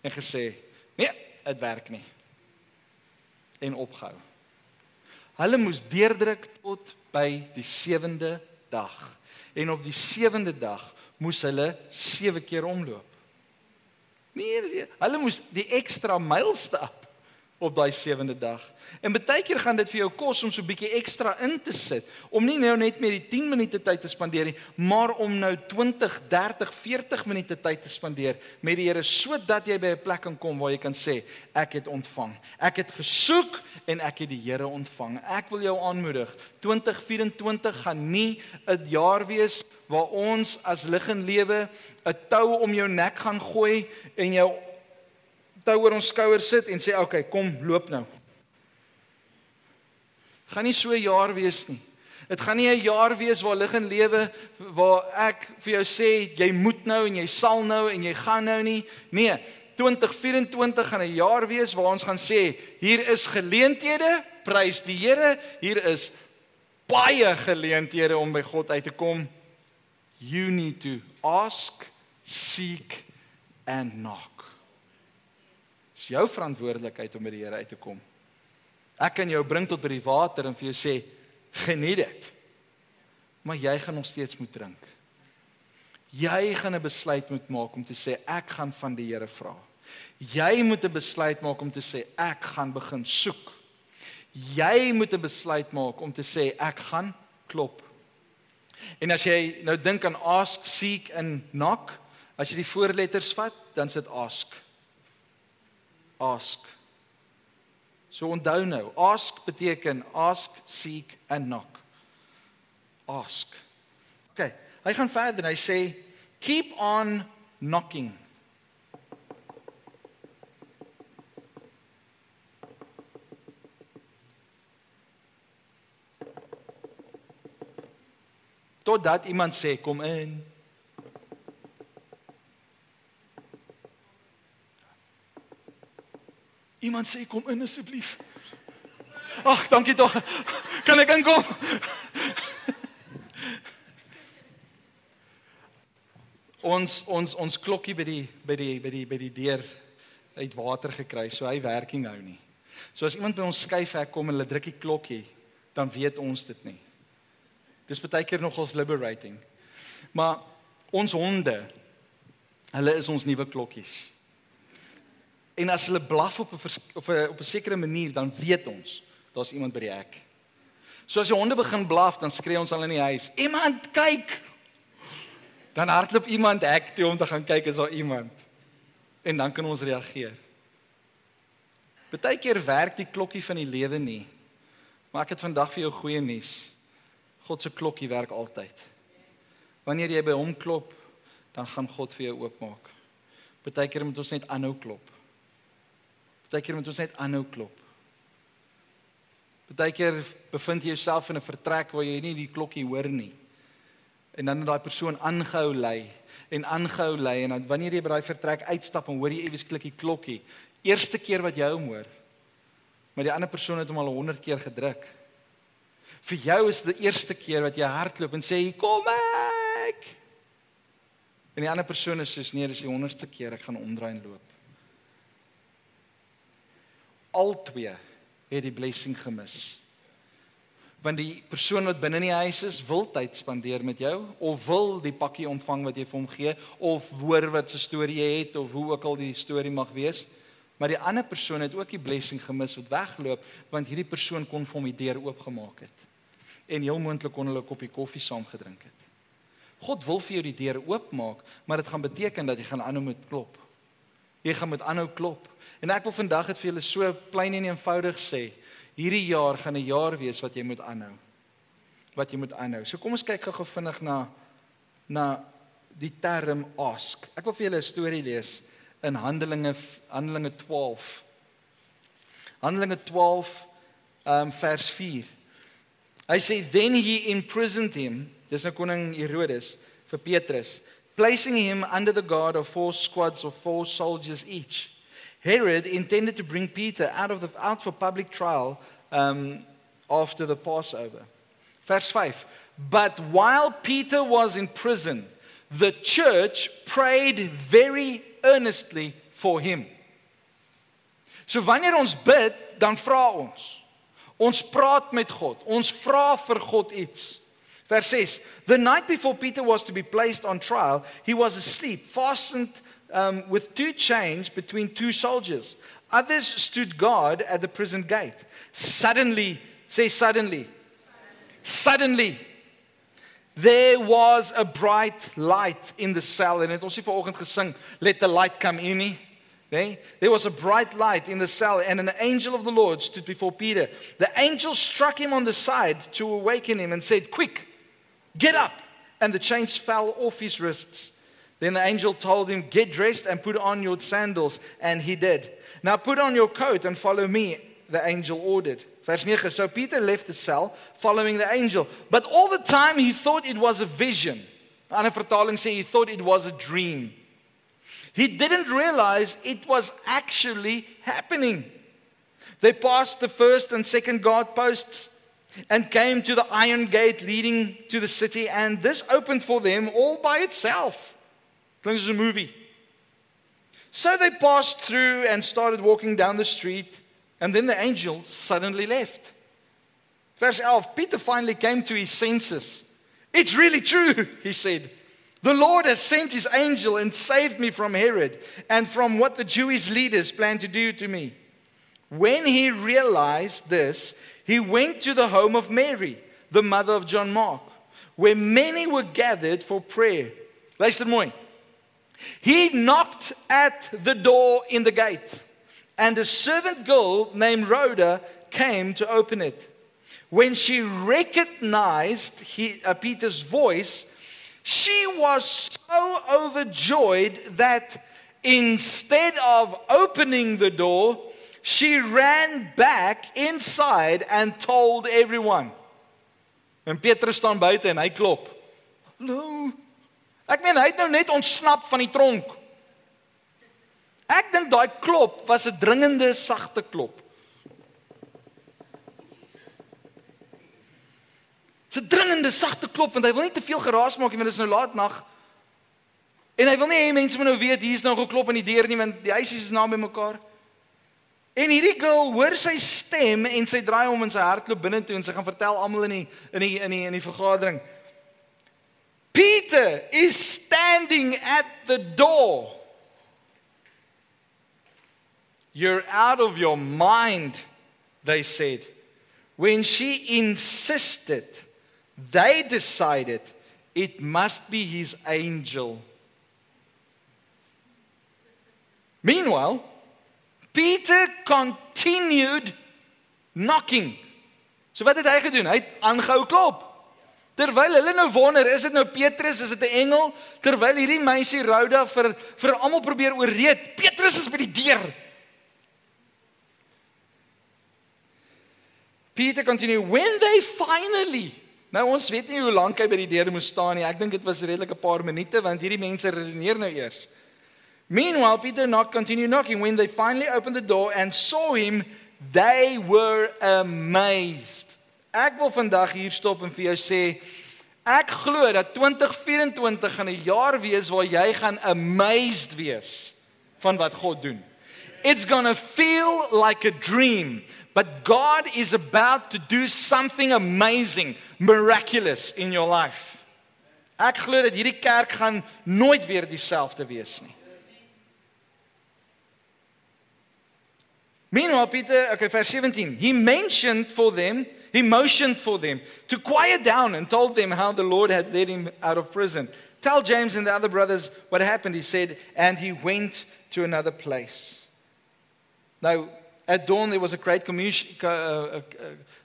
en gesê, "Nee, dit werk nie." En opgehou. Hulle moes deurdruk tot by die 7de dag. En op die 7de dag moes hulle 7 keer omloop. Nee, hulle moes die ekstra myl stap op daai sewende dag. En baie keer gaan dit vir jou kos om so 'n bietjie ekstra in te sit, om nie nou net met die 10 minute tyd te spandeer nie, maar om nou 20, 30, 40 minute tyd te spandeer met die Here sodat jy by 'n plek kan kom waar jy kan sê ek het ontvang. Ek het gesoek en ek het die Here ontvang. Ek wil jou aanmoedig. 2024 gaan nie 'n jaar wees waar ons as lig en lewe 'n tou om jou nek gaan gooi en jou tou oor ons skouers sit en sê oké, okay, kom loop nou. Gaan nie so 'n jaar wees nie. Dit gaan nie 'n jaar wees waar lig en lewe waar ek vir jou sê jy moet nou en jy sal nou en jy gaan nou nie. Nee, 2024 gaan 'n jaar wees waar ons gaan sê hier is geleenthede, prys die Here, hier is baie geleenthede om by God uit te kom. You need to ask, seek and knock. Dis jou verantwoordelikheid om by die Here uit te kom. Ek kan jou bring tot by die water en vir jou sê geniet dit. Maar jy gaan nog steeds moet drink. Jy gaan 'n besluit moet maak om te sê ek gaan van die Here vra. Jy moet 'n besluit maak om te sê ek gaan begin soek. Jy moet 'n besluit maak om te sê ek gaan klop. En as jy nou dink aan ask, seek en knock, as jy die voorletters vat, dan sit ask ask. So onthou nou, ask beteken ask, seek and knock. Ask. OK, hy gaan verder en hy sê keep on knocking. Totdat iemand sê kom in. Iemand sê kom in asseblief. Ag, dankie tog. Kan ek inkom? ons ons ons klokkie by die by die by die by die deur uit water gekry, so hy werking hou nie. So as iemand by ons skuif ek kom en hulle druk die klokkie, dan weet ons dit nie. Dis baie keer nogals liberating. Maar ons honde, hulle is ons nuwe klokkies. En as hulle blaf op 'n of 'n op 'n sekere manier, dan weet ons daar's iemand by die hek. So as die honde begin blaf, dan skree ons al in die huis: "Iemand kyk!" Dan hardloop iemand hek toe om te gaan kyk is daar iemand. En dan kan ons reageer. Partykeer werk die klokkie van die lewe nie. Maar ek het vandag vir jou goeie nuus. God se klokkie werk altyd. Wanneer jy by hom klop, dan gaan God vir jou oopmaak. Partykeer moet ons net aanhou klop. Partykeer moet ons net aanhou klop. Partykeer bevind jy jouself in 'n vertrek waar jy nie die klokkie hoor nie. En dan het daai persoon aangehou lê en aangehou lê en dan wanneer jy by daai vertrek uitstap en hoor jy iewes klik die klokkie, eerste keer wat jy hom hoor. Maar die ander persoon het hom al 100 keer gedruk. Vir jou is dit die eerste keer wat jy hardloop en sê, "Kom ek." En die ander persoon is soos, "Nee, dis die 100ste keer ek gaan omdraai en loop." Albei het die blessing gemis. Want die persoon wat binne in die huis is, wil tyd spandeer met jou of wil die pakkie ontvang wat jy vir hom gee of hoor wat se storie jy het of hoe ook al die storie mag wees. Maar die ander persoon het ook die blessing gemis wat wegloop want hierdie persoon kon vir hom die deur oopgemaak het. En heel moontlik kon hulle 'n koppie koffie saam gedrink het. God wil vir jou die deur oopmaak, maar dit gaan beteken dat jy gaan aanhou met klop. Jy gaan met aanhou klop. En ek wil vandag dit vir julle so plain en eenvoudig sê. Hierdie jaar gaan 'n jaar wees wat jy moet aanhou. Wat jy moet aanhou. So kom ons kyk gou-gou vinnig na na die term ask. Ek wil vir julle 'n storie lees in Handelinge Handelinge 12. Handelinge 12 um vers 4. Hy sê then he imprisoned him, dis nou koning Herodes vir Petrus, placing him under the guard of four squads of four soldiers each. Herod intended to bring Peter out of the out for public trial um after the Passover. Verse 5. But while Peter was in prison, the church prayed very earnestly for him. So wanneer ons bid, dan vra ons. Ons praat met God. Ons vra vir God iets. Vers 6. The night before Peter was to be placed on trial, he was asleep, fastened um, with two chains between two soldiers. Others stood guard at the prison gate. Suddenly, say suddenly. Suddenly, there was a bright light in the cell en het ons het vanoggend gesing let the light come in? There was a bright light in the cell, and an angel of the Lord stood before Peter. The angel struck him on the side to awaken him and said, Quick, get up. And the chains fell off his wrists. Then the angel told him, Get dressed and put on your sandals. And he did. Now put on your coat and follow me, the angel ordered. Verse 9. So Peter left the cell, following the angel. But all the time he thought it was a vision. Sê he thought it was a dream. He didn't realize it was actually happening. They passed the first and second guard posts and came to the iron gate leading to the city, and this opened for them all by itself. This is a movie. So they passed through and started walking down the street, and then the angel suddenly left. Verse 11 Peter finally came to his senses. It's really true, he said. The Lord has sent his angel and saved me from Herod and from what the Jewish leaders planned to do to me. When he realized this, he went to the home of Mary, the mother of John Mark, where many were gathered for prayer. Luister mooi. He knocked at the door in the gate, and a servant girl named Rhoda came to open it. When she recognized he, uh, Peter's voice, she was so overjoyed that instead of opening the door, she ran back inside and told everyone. En Petrus staan buite en hy klop. Hallo. Ek meen hy het nou net ontsnap van die tronk. Ek dink daai klop was 'n dringende sagte klop. 'n dringende sagte klop want hy wil nie te veel geraas maak nie want dit is nou laat nag. En hy wil nie hê mense moet nou weet hier's nou geklop aan die deur nie want die huisies is naby mekaar. En hierdie girl hoor sy stem en sy draai om in sy hartklop binne toe en sy gaan vertel almal in die in die in die in die vergadering. Peter is standing at the door. You're out of your mind, they said. When she insisted They decided it must be his angel. Meanwhile, Peter continued knocking. So wat het hy gedoen? Hy het aangehou klop. Terwyl hulle nou wonder, is dit nou Petrus, is dit 'n engel? Terwyl hierdie meisie Rhoda vir vir almal probeer ooreed, Petrus is by die deur. Peter continue when they finally Nou ons weet nie hoe lank hy by die deur moes staan nie. Ek dink dit was redelik 'n paar minute want hierdie mense redeneer nou eers. Meanwhile Peter knocked continue knocking when they finally opened the door and saw him they were amazed. Ek wil vandag hier stop en vir jou sê ek glo dat 2024 gaan 'n jaar wees waar jy gaan amazed wees van wat God doen. It's going to feel like a dream But God is about to do something amazing, miraculous in your life. Ek glo dat hierdie kerk gaan nooit weer dieselfde wees nie. Meanwhile Peter, okay verse 17, he mentioned for them, he motioned for them to quiet down and told them how the Lord had led him out of prison. Tell James and the other brothers what happened. He said, and he went to another place. Now, at dawn there was a great commotion. Uh, uh, uh,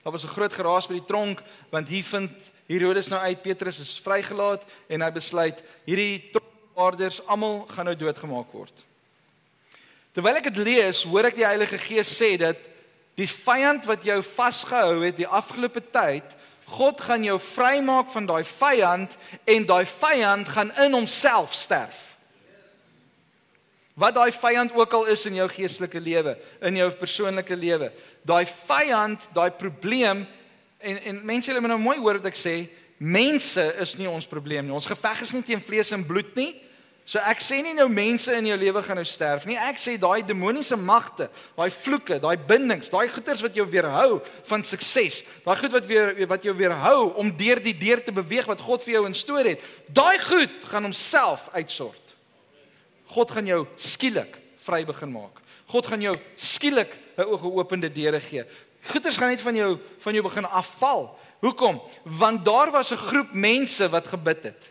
daar was 'n groot geraas by die tronk want hier vind Herodes nou uit Petrus is vrygelaat en hy besluit hierdie tronkwaarders almal gaan nou doodgemaak word. Terwyl ek dit lees, hoor ek die Heilige Gees sê dat die vyand wat jou vasgehou het die afgelope tyd, God gaan jou vrymaak van daai vyand en daai vyand gaan in homself sterf. Wat daai vyand ook al is in jou geestelike lewe, in jou persoonlike lewe, daai vyand, daai probleem en en mense hulle moet nou mooi hoor wat ek sê, mense is nie ons probleem nie. Ons geveg is nie teen vlees en bloed nie. So ek sê nie nou mense in jou lewe gaan nou sterf nie. Ek sê daai demoniese magte, daai vloeke, daai bindings, daai goeters wat jou weerhou van sukses, daai goed wat weer wat jou weerhou om deur die deur te beweeg wat God vir jou instoor het. Daai goed gaan homself uitsort. God gaan jou skielik vry begin maak. God gaan jou skielik 'n oopgeopende deure gee. Goeders gaan net van jou van jou begin afval. Hoekom? Want daar was 'n groep mense wat gebid het.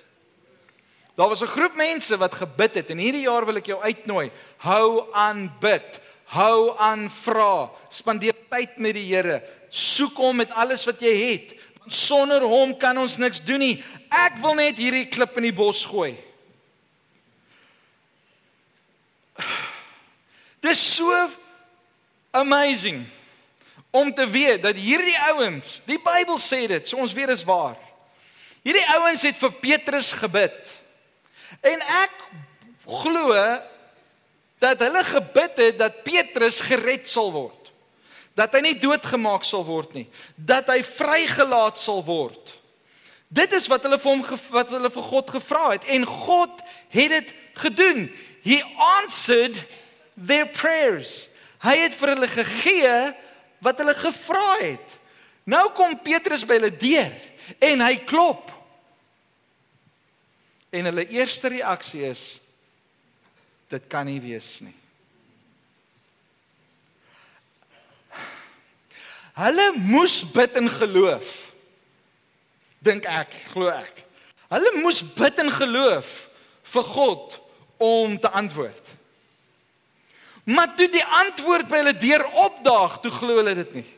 Daar was 'n groep mense wat gebid het en hierdie jaar wil ek jou uitnooi. Hou aan bid. Hou aan vra. Spandeer tyd met die Here. Soek hom met alles wat jy het. Want sonder hom kan ons niks doen nie. Ek wil net hierdie klip in die bos gooi. Dis so amazing om te weet dat hierdie ouens, die Bybel sê dit, so ons weet dit is waar. Hierdie ouens het vir Petrus gebid. En ek glo dat hulle gebid het dat Petrus gered sal word. Dat hy nie doodgemaak sal word nie, dat hy vrygelaat sal word. Dit is wat hulle vir hom wat hulle vir God gevra het en God het dit gedoen. He answered their prayers. Hy het vir hulle gegee wat hulle gevra het. Nou kom Petrus by hulle deur en hy klop. En hulle eerste reaksie is dit kan nie wees nie. Hulle moes bid in geloof. Dink ek, glo ek. Hulle moes bid in geloof vir God om te antwoord. Maar toe die antwoord by hulle deur opdaag, toe glo hulle dit nie.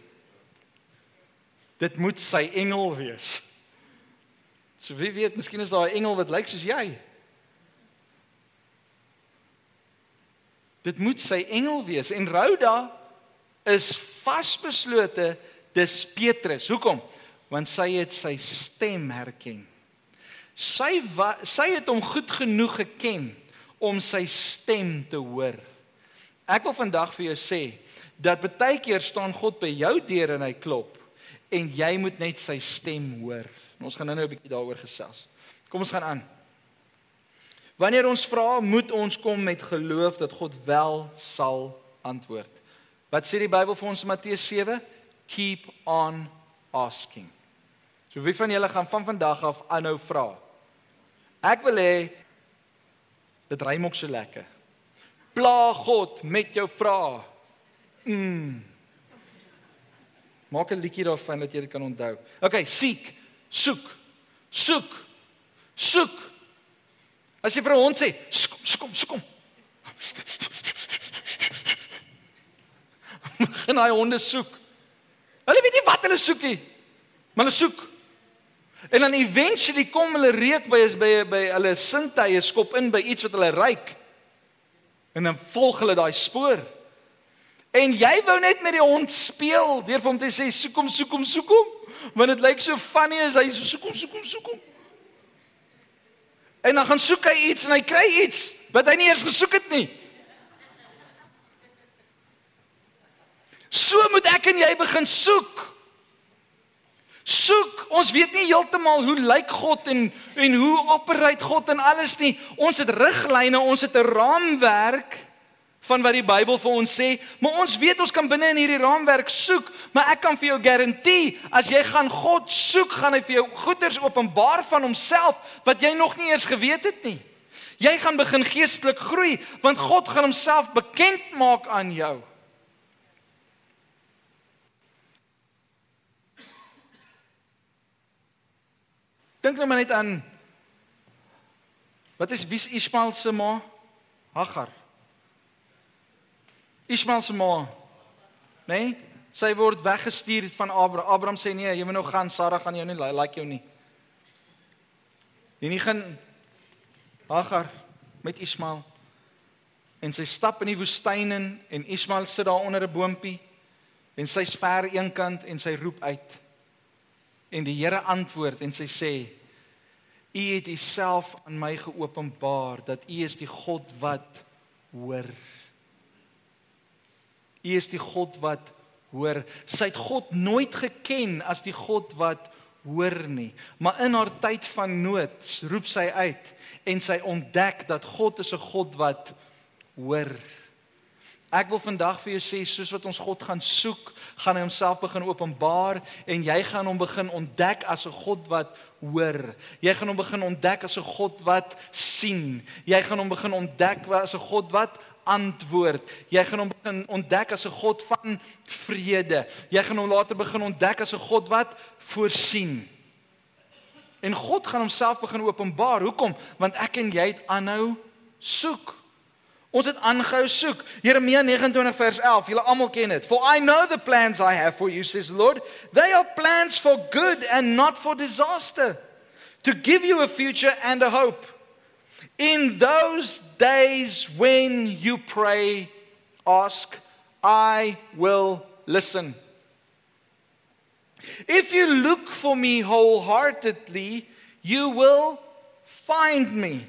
Dit moet sy engel wees. So wie weet, miskien is daar 'n engel wat lyk soos jy. Dit moet sy engel wees en Rhoda is vasbeslote dis Petrus. Hoekom? Want sy het sy stem herken. Sy sy het hom goed genoeg geken om sy stem te hoor. Ek wil vandag vir jou sê dat baie keer staan God by jou deur en hy klop en jy moet net sy stem hoor. En ons gaan nou-nou 'n bietjie daaroor gesels. Kom ons gaan aan. Wanneer ons vra, moet ons kom met geloof dat God wel sal antwoord. Wat sê die Bybel vir ons in Matteus 7? Keep on asking. So wie van julle gaan van vandag af aanhou vra? Ek wil hê dit rym ook so lekker. Pla God met jou vrae. Mm. Maak 'n liedjie daarvan dat jy dit kan onthou. OK, seek, soek. Soek. Soek. As jy vir 'n hond sê, "Skom, skom, skom." Begin hy honde soek. Hulle weet nie wat hulle soek nie. Maar hulle soek. En dan eventually kom hulle reuk by is by by hulle sintuie skop in by iets wat hulle ruik. En dan volg hulle daai spoor. En jy wou net met die hond speel deur vir hom te sê soek hom, soek hom, soek hom, want dit lyk so funny as hy so soek hom, soek hom, soek hom. En dan gaan soek hy iets en hy kry iets wat hy nie eers gesoek het nie. So moet ek en jy begin soek. Soek, ons weet nie heeltemal hoe lyk God en en hoe operate God en alles nie. Ons het riglyne, ons het 'n raamwerk van wat die Bybel vir ons sê, maar ons weet ons kan binne in hierdie raamwerk soek, maar ek kan vir jou garandeer, as jy gaan God soek, gaan hy vir jou goeders openbaar van homself wat jy nog nie eers geweet het nie. Jy gaan begin geestelik groei want God gaan homself bekend maak aan jou. Dink nou maar net aan Wat is wie's Ismael se ma? Hagar. Ismael se ma. Nee, sy word weggestuur van Abraham. Abraham sê nee, jy moet nou gaan, Sara gaan jou nie like jou nie. En hy gaan Hagar met Ismael en sy stap in die woestyn in en Ismael sit daar onder 'n boontjie en sy's ver eenkant en sy roep uit. En die Here antwoord en sy sê: U het Uself aan my geopenbaar dat U is die God wat hoor. U is die God wat hoor. Sy het God nooit geken as die God wat hoor nie. Maar in haar tyd van nood roep sy uit en sy ontdek dat God is 'n God wat hoor. Ek wil vandag vir jou sê soos wat ons God gaan soek, gaan hy homself begin openbaar en jy gaan hom begin ontdek as 'n God wat hoor. Jy gaan hom begin ontdek as 'n God wat sien. Jy gaan hom begin ontdek as 'n God wat antwoord. Jy gaan hom begin ontdek as 'n God van vrede. Jy gaan hom later begin ontdek as 'n God wat voorsien. En God gaan homself begin openbaar. Hoekom? Want ek en jy het aanhou soek. Ons het aangehou soek. Jeremia 29 vers 11. Julle almal ken dit. For I know the plans I have for you says the Lord. They are plans for good and not for disaster. To give you a future and a hope. In those days when you pray, ask, I will listen. If you look for me wholeheartedly, you will find me.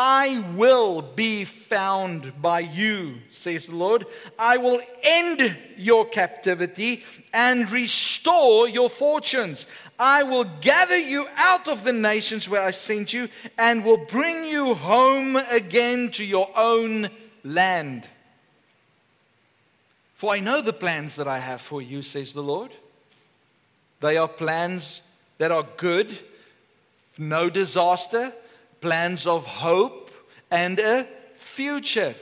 I will be found by you, says the Lord. I will end your captivity and restore your fortunes. I will gather you out of the nations where I sent you and will bring you home again to your own land. For I know the plans that I have for you, says the Lord. They are plans that are good, no disaster, plans of hope and a future.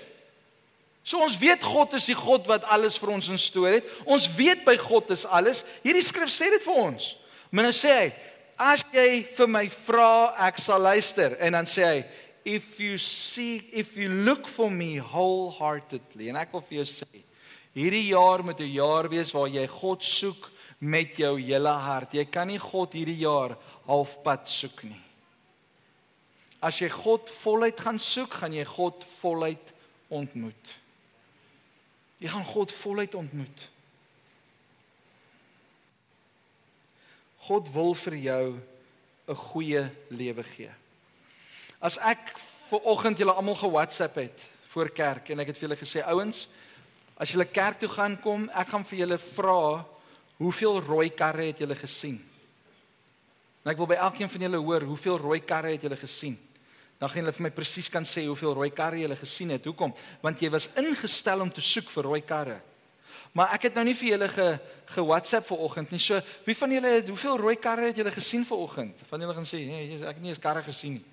So ons weet God is die God wat alles vir ons in stoor het. Ons weet by God is alles. Hierdie skrif sê dit vir ons. Maar nou sê hy, as jy vir my vra, ek sal luister. En dan sê hy, if you seek if you look for me wholeheartedly. En ek wil vir jou sê, hierdie jaar moet 'n jaar wees waar jy God soek met jou hele hart. Jy kan nie God hierdie jaar halfpad soek nie. As jy God voluit gaan soek, gaan jy God voluit ontmoet. Jy gaan God voluit ontmoet. God wil vir jou 'n goeie lewe gee. As ek ver oggend julle almal ge-WhatsApp het voor kerk en ek het vir julle gesê ouens, as julle kerk toe gaan kom, ek gaan vir julle vra hoeveel rooi karre het julle gesien? En ek wil by elkeen van julle hoor, hoeveel rooi karre het julle gesien? Dan gaan julle vir my presies kan sê hoeveel rooi karre julle gesien het. Hoekom? Want jy was ingestel om te soek vir rooi karre. Maar ek het nou nie vir julle ge, ge WhatsApp vanoggend nie. So, wie van julle het hoeveel rooi karre het julle gesien vanoggend? Van julle gaan sê, nee, ek het nie eens karre gesien nie.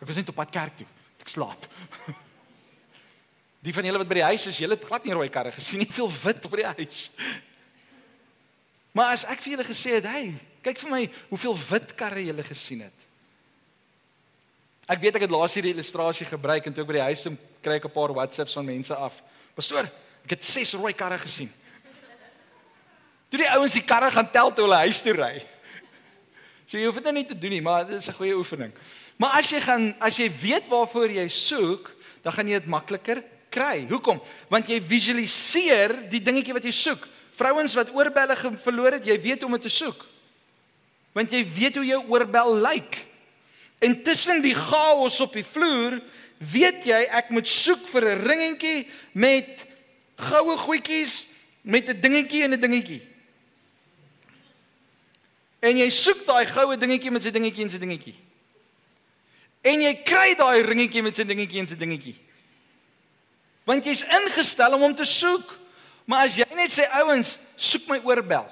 Ek was net op pad kerk toe. Ek slaap. Die van julle wat by die huis is, julle het glad nie rooi karre gesien nie. Veel wit op die huis. Maar as ek vir julle gesê het, "Hey, kyk vir my hoeveel wit karre julle gesien het." Ek weet ek het laas hierdie illustrasie gebruik en toe ek by die huis toe kry ek 'n paar WhatsApps van mense af. Pastoor, ek het 6 rooi karre gesien. Toe die ouens die karre gaan tel toe hulle huis toe ry. So jy hoef dit nou nie te doen nie, maar dit is 'n goeie oefening. Maar as jy gaan as jy weet waarvoor jy soek, dan gaan jy dit makliker kry. Hoekom? Want jy visualiseer die dingetjie wat jy soek. Vrouens wat oorbelle verloor het, jy weet hoe om dit te soek. Want jy weet hoe jou oorbel lyk. Like. Intussen die chaos op die vloer, weet jy ek moet soek vir 'n ringetjie met goue goedjies met 'n dingetjie en 'n dingetjie. En jy soek daai goue dingetjie met sy dingetjie en sy dingetjie. En jy kry daai ringetjie met sy dingetjie en sy dingetjie. Want jy's ingestel om hom te soek. Maar as jy net sê ouens, soek my oorbel.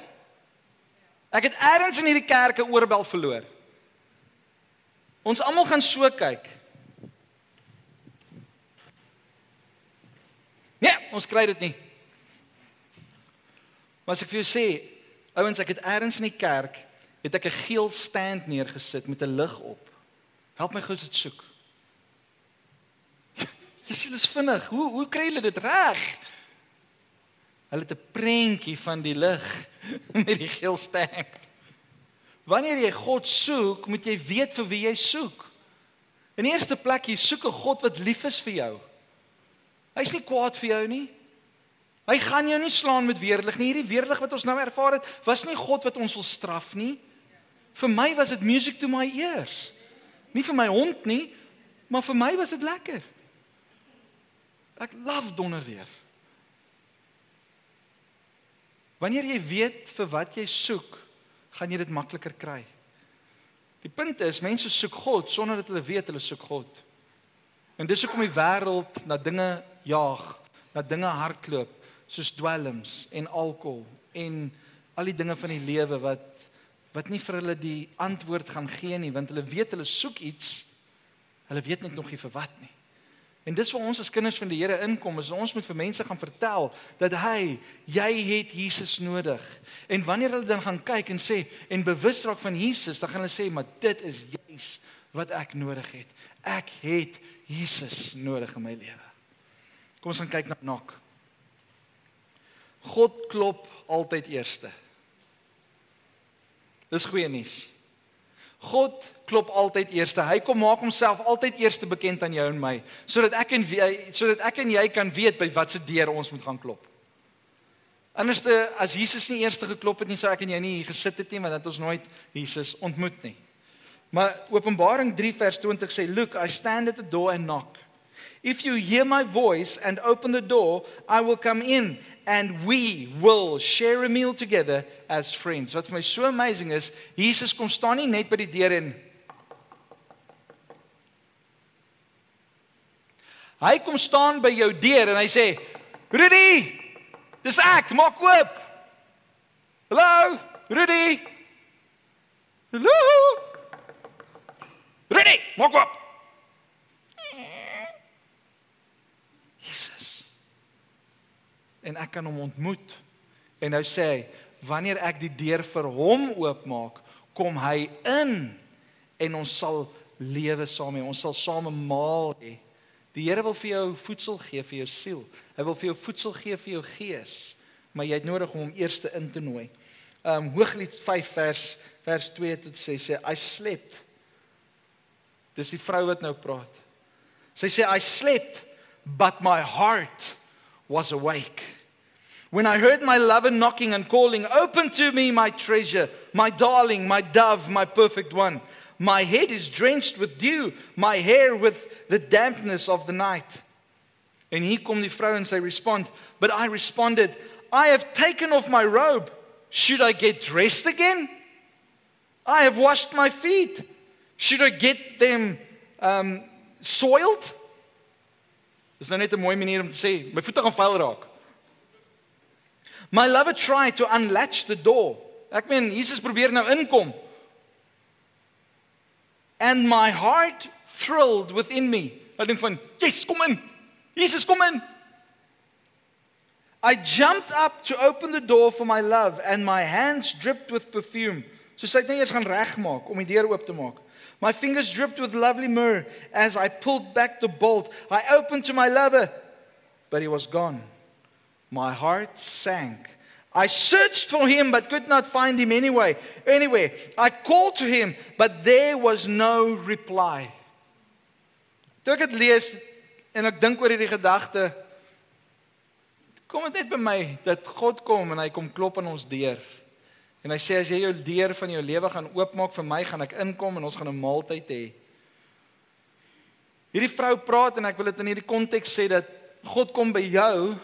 Ek het eers in hierdie kerk 'n oorbel verloor. Ons almal gaan so kyk. Nee, ons kry dit nie. Maar as ek vir jou sê, ouens, ek het eers in die kerk het ek 'n geel stand neergesit met 'n lig op. Help my gou dit soek. Jy sien, dis vinnig. Hoe hoe kry hulle dit reg? Hulle het 'n prentjie van die lig met die geel ster. Wanneer jy God soek, moet jy weet vir wie jy soek. In eerste plek, jy soek 'n God wat lief is vir jou. Hy's nie kwaad vir jou nie. Hy gaan jou nie slaan met weerlig nie. Hierdie weerlig wat ons nou ervaar het, was nie God wat ons wil straf nie. Vir my was dit music to my ears. Nie vir my hond nie, maar vir my was dit lekker. Ek love donderweer. Wanneer jy weet vir wat jy soek, gaan jy dit makliker kry. Die punt is mense soek God sonder dat hulle weet hulle soek God. En dis hoekom die wêreld na dinge jaag, na dinge hardloop, soos dwelms en alkohol en al die dinge van die lewe wat wat nie vir hulle die antwoord gaan gee nie, want hulle weet hulle soek iets. Hulle weet net nog nie vir wat nie. En dis waar ons as kinders van die Here inkom, is ons moet vir mense gaan vertel dat hy, jy het Jesus nodig. En wanneer hulle dan gaan kyk en sê en bewus raak van Jesus, dan gaan hulle sê, "Maar dit is juis wat ek nodig het. Ek het Jesus nodig in my lewe." Kom ons gaan kyk na Nok. God klop altyd eerste. Dis goeie nuus. God klop altyd eerste. Hy kom maak homself altyd eerste bekend aan jou en my, sodat ek en sodat ek en jy kan weet by watse deur ons moet gaan klop. Anderste as Jesus nie eerste geklop het nie, sou ek en jy nie hier gesit het nie, want dat ons nooit Jesus ontmoet nie. Maar Openbaring 3 vers 20 sê, "Look, I stand at the door and knock. If you hear my voice and open the door, I will come in and we will share a meal together as friends. Wat vir my so amazing is, Jesus kom staan nie net by die deur en Hy kom staan by jou deur en hy sê, "Rudy, dis ek, maak oop." Hallo, Rudy. Hallo. Rudy, maak oop. En ek kan hom ontmoet. En nou sê hy, wanneer ek die deur vir hom oopmaak, kom hy in en ons sal lewe saam hê. Ons sal saam maal hê. Die Here wil vir jou voedsel gee vir jou siel. Hy wil vir jou voedsel gee vir jou gees, maar jy het nodig om hom eers in te nooi. Um Hooglied 5 vers vers 2 tot 6 sê I slept. Dis die vrou wat nou praat. Sy sê I slept but my heart was awake. When I heard my lover knocking and calling, Open to me, my treasure, my darling, my dove, my perfect one. My head is drenched with dew, my hair with the dampness of the night. En hier kom die vrou en respond, but I responded, I have taken off my robe. Should I get dressed again? I have washed my feet. Should I get them um, soiled? Dis nou net 'n mooi manier om te sê, my voete gaan vuil raak. My lover tried to unlatch the door. Ek meen Jesus probeer nou inkom. And my heart thrilled within me. Ek dink van, "Yes, kom in. Jesus, kom in." I jumped up to open the door for my love and my hands dripped with perfume. So sy het net eers gaan regmaak om die deur oop te maak. My fingers dripped with lovely myrrh as I pulled back the bolt. I opened to my lover, but he was gone. My heart sank. I searched for him but could not find him anyway. Anyway, I called to him, but there was no reply. Toe ek dit lees en ek dink oor hierdie gedagte, kom dit net by my dat God kom en hy kom klop aan ons deur. En hy sê as jy jou deur van jou lewe gaan oopmaak vir my, gaan ek inkom en ons gaan 'n maaltyd hê. Hierdie vrou praat en ek wil dit in hierdie konteks sê dat God kom by jou.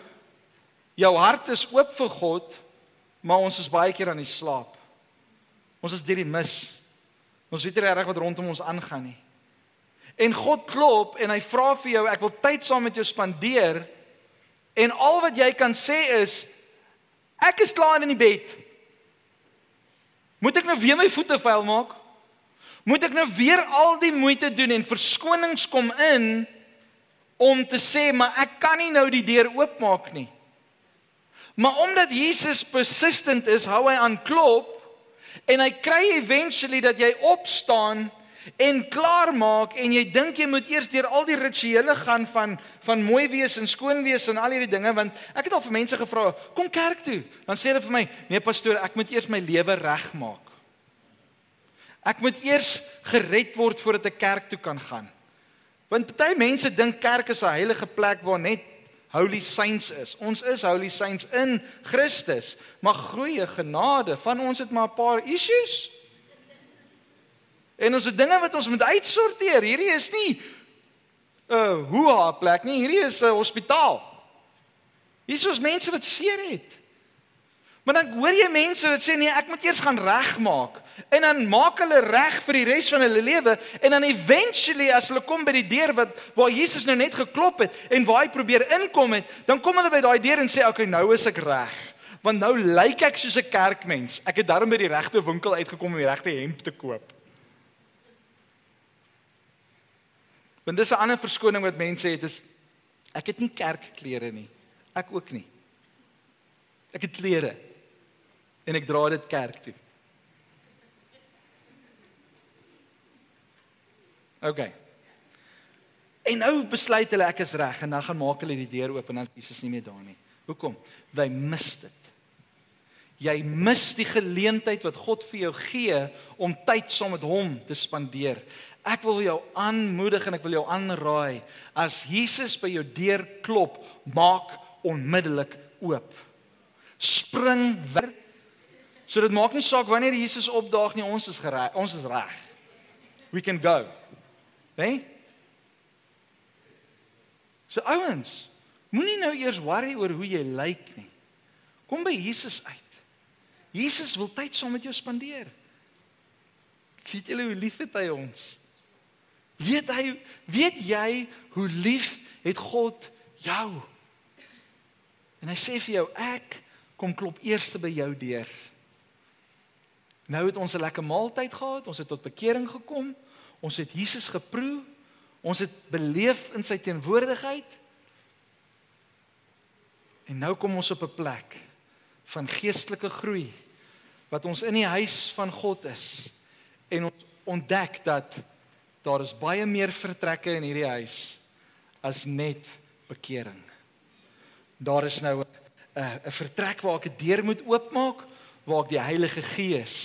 Jou hart is oop vir God, maar ons is baie keer aan die slaap. Ons is deur die mis. Ons weet nie reg wat rondom ons aangaan nie. En God klop en hy vra vir jou, ek wil tyd saam met jou spandeer. En al wat jy kan sê is ek is klaar in die bed. Moet ek nou weer my voete vuil maak? Moet ek nou weer al die moeite doen en verskonings kom in om te sê maar ek kan nie nou die deur oopmaak nie. Maar omdat Jesus persistent is, hou hy aan klop en hy kry eventually dat jy opstaan en klaar maak en jy dink jy moet eers deur al die rituele gaan van van mooi wees en skoon wees en al hierdie dinge want ek het al vir mense gevra kom kerk toe dan sê hulle vir my nee pastoor ek moet eers my lewe regmaak ek moet eers gered word voordat ek kerk toe kan gaan want baie mense dink kerk is 'n heilige plek waar net holy saints is. Ons is holy saints in Christus. Maar groeie genade van ons het maar 'n paar issues. En ons het dinge wat ons moet uitsorteer. Hierdie is nie 'n uh, hoe plek nie. Hierdie is 'n hospitaal. Hier is ons mense wat seer het. Maar dan hoor jy mense wat sê nee, ek moet eers gaan regmaak. En dan maak hulle reg vir die res van hulle lewe en dan eventually as hulle kom by die deur wat waar Jesus nou net geklop het en waar hy probeer inkom het, dan kom hulle by daai deur en sê okay, nou is ek reg. Want nou lyk ek soos 'n kerkmens. Ek het darm by die regte winkel uitgekom om die regte hemp te koop. Want dis 'n ander verskoning wat mense het is ek het nie kerkklere nie. Ek ook nie. Ek het klere en ek dra dit kerk toe. OK. En nou besluit hulle ek is reg en dan gaan maak hulle die deur oop en dan is Jesus nie meer daar nie. Hoekom? Hy mis dit. Jy mis die geleentheid wat God vir jou gee om tyd saam met hom te spandeer. Ek wil jou aanmoedig en ek wil jou aanraai as Jesus by jou deur klop, maak onmiddellik oop. Spring weg So dit maak nie saak wanneer Jesus opdaag nie, ons is gereg, ons is reg. We can go. Né? Nee? So ouens, moenie nou eers worry oor hoe jy lyk nie. Kom by Jesus uit. Jesus wil tyd saam met jou spandeer. Weet julle hoe lief het hy ons? Weet hy, weet jy hoe lief het God jou? En hy sê vir jou, ek kom klop eers by jou deur. Nou het ons 'n lekker maaltyd gehad, ons het tot bekering gekom. Ons het Jesus geproe. Ons het beleef in sy teenwoordigheid. En nou kom ons op 'n plek van geestelike groei wat ons in die huis van God is en ons ontdek dat daar is baie meer vertrekke in hierdie huis as net bekering. Daar is nou 'n 'n vertrek waar ek 'n deur moet oopmaak waar ek die Heilige Gees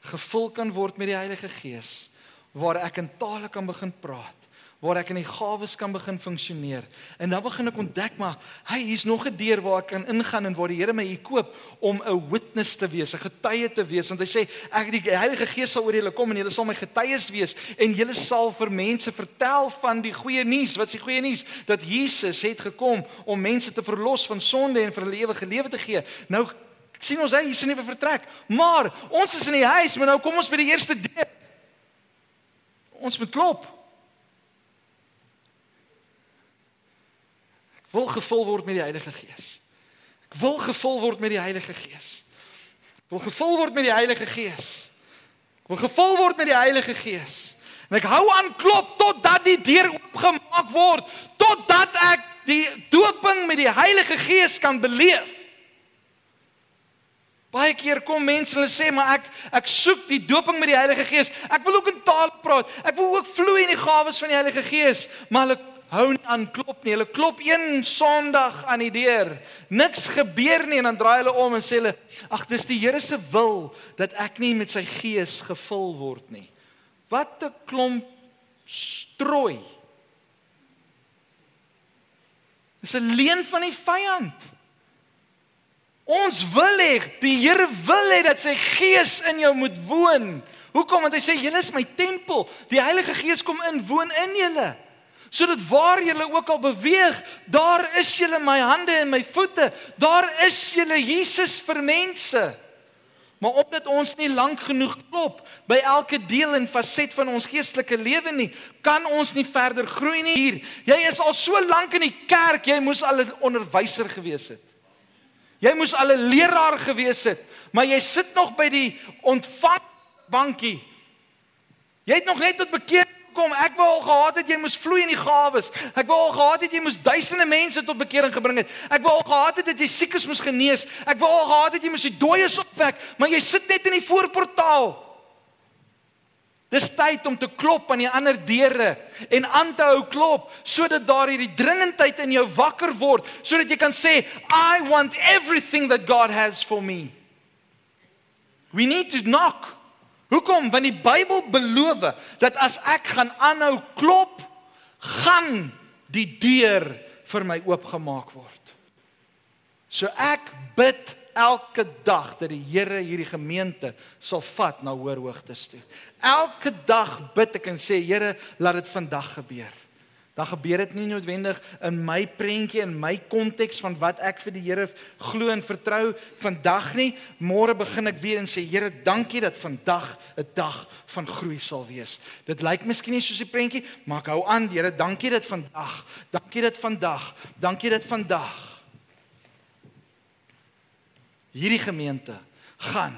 gevul kan word met die Heilige Gees waar ek in tale kan begin praat waar ek in die gawes kan begin funksioneer en dan begin ek ontdek maar hy hier's nog 'n deur waar ek kan ingaan en waar die Here my hier koop om 'n witness te wees 'n getuie te wees want hy sê ek die Heilige Gees sal oor julle kom en julle sal my getuies wees en julle sal vir mense vertel van die goeie nuus wat is die goeie nuus dat Jesus het gekom om mense te verlos van sonde en vir hulle ewige lewe te gee nou sien ons hy is 'n nuwe vertrek. Maar ons is in die huis, maar nou kom ons by die eerste deur. Ons moet klop. Wil gevul word met die Heilige Gees. Ek wil gevul word met die Heilige Gees. Ek wil gevul word met die Heilige Gees. Ek wil gevul word met die Heilige Gees. En ek hou aan klop totdat die deur oopgemaak word, totdat ek die doping met die Heilige Gees kan beleef. Baie keer kom mense en hulle sê maar ek ek soek die doping met die Heilige Gees. Ek wil ook in tale praat. Ek wil ook vloei in die gawes van die Heilige Gees, maar hulle hou nie aan klop nie. Hulle klop een Sondag aan die deur. Niks gebeur nie en dan draai hulle om en sê hulle: "Ag, dis die Here se wil dat ek nie met sy Gees gevul word nie." Wat 'n klomp strooi. Dis 'n leuen van die vyand. Ons wil hê, die Here wil hê dat sy Gees in jou moet woon. Hoekom? Want hy sê julle is my tempel. Die Heilige Gees kom in, woon in julle. Sodat waar julle ook al beweeg, daar is julle my hande en my voete. Daar is julle Jesus vir mense. Maar omdat ons nie lank genoeg klop by elke deel en faset van ons geestelike lewe nie, kan ons nie verder groei nie hier. Jy is al so lank in die kerk, jy moes al 'n onderwyser gewees het. Jy moes al 'n leraar gewees het, maar jy sit nog by die ontvangbankie. Jy het nog net tot bekering gekom. Ek wou al gehad het jy moes vloei in die gawes. Ek wou al gehad het jy moes duisende mense tot bekering gebring het. Ek wou al gehad het dat jy siekes moes genees. Ek wou al gehad het jy moes die dooies opwek, maar jy sit net in die voorportaal. Dis tyd om te klop aan die ander deure en aan te hou klop sodat daar hierdie dringendheid in jou wakker word sodat jy kan sê I want everything that God has for me. We need to knock. Hoekom? Want die Bybel beloof dat as ek gaan aanhou klop, gaan die deur vir my oopgemaak word. So ek bid elke dag dat die Here hierdie gemeente sal vat na hoër hoogtes toe. Elke dag bid ek en sê Here, laat dit vandag gebeur dan gebeur dit nie noodwendig in my prentjie en my konteks van wat ek vir die Here glo en vertrou vandag nie. Môre begin ek weer en sê Here, dankie dat vandag 'n dag van groei sal wees. Dit lyk miskien nie soos die prentjie, maar ek hou aan, Here, dankie dat vandag, dankie dat vandag, dankie dat vandag hierdie gemeente gaan